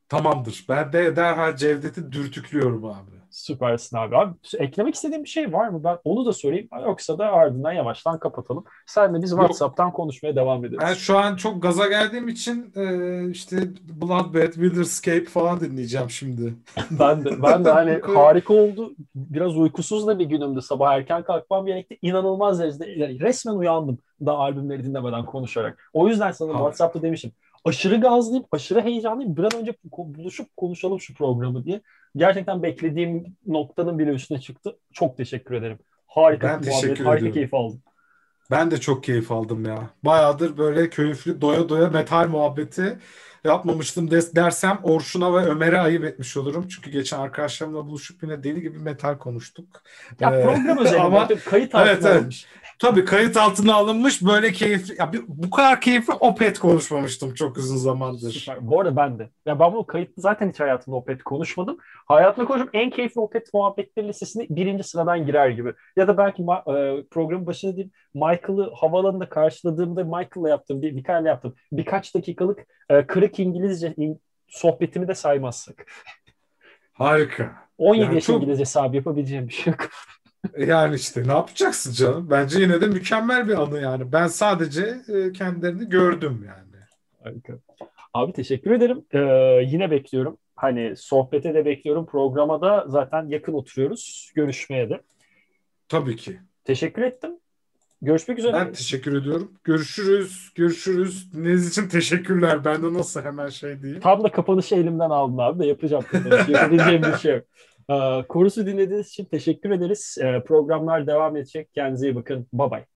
Tamamdır. Ben de derhal Cevdet'i dürtüklüyorum abi. Süpersin abi. Abi eklemek istediğin bir şey var mı? Ben onu da sorayım. Yoksa da ardından yavaştan kapatalım. Sen de biz WhatsApp'tan konuşmaya devam ederiz. Ben şu an çok gaza geldiğim için e, işte Bloodbath, Wilderscape falan dinleyeceğim şimdi. Ben de ben de hani harika oldu. Biraz uykusuz da bir günümdü. Sabah erken kalkmam gerekti. İnanılmaz derecede yani resmen uyandım da albümleri dinlemeden konuşarak. O yüzden sana Harika. WhatsApp'ta demişim. Aşırı gazlıyım, aşırı heyecanlıyım. Bir an önce buluşup konuşalım şu programı diye. Gerçekten beklediğim noktanın bile üstüne çıktı. Çok teşekkür ederim. Harika Ben bir teşekkür muhabbet, harika ediyorum. keyif aldım. Ben de çok keyif aldım ya. Bayağıdır böyle keyifli doya doya metal muhabbeti yapmamıştım dersem Orçun'a ve Ömer'e ayıp etmiş olurum. Çünkü geçen arkadaşlarımla buluşup yine deli gibi metal konuştuk. Ya Ee, program özelinde ama- kayıt altına Evet, evet. alınmış. Tabii kayıt altına alınmış böyle keyifli. Ya bir- bu kadar keyifli Opet konuşmamıştım çok uzun zamandır. Süper. Bu arada ben de. Ya ben bu kayıtlı zaten hiç hayatımda Opet konuşmadım. Hayatımda konuşup en keyifli Opet muhabbetleri listesine birinci sıradan girer gibi. Ya da belki ma- e, programın başında değil Michael'ı havaalanında karşıladığımda Michael'la yaptığım, bir, Mikael'le yaptım. Birkaç dakikalık e, kırık İngilizce in- sohbetimi de saymazsak. Harika. 17 Yani yaş çok- İngilizce hesabı yapabileceğim bir şey yok. Yani işte ne yapacaksın canım? Bence yine de mükemmel bir anı yani. Ben sadece e, kendilerini gördüm yani. Harika. Abi teşekkür ederim. Ee, yine bekliyorum. Hani sohbete de bekliyorum. Programa da zaten yakın oturuyoruz. Görüşmeye de. Tabii ki. Teşekkür ettim. Görüşmek üzere. Ben teşekkür ediyorum. Görüşürüz. Görüşürüz. Dinlediğiniz için teşekkürler. Ben de nasıl hemen şey diyeyim. Tam da kapanışı elimden aldın abi de yapacağım. Yapabileceğim bir şey yok. Ee, Korusu dinlediğiniz için teşekkür ederiz. Ee, programlar devam edecek. Kendinize iyi bakın. Bye bye.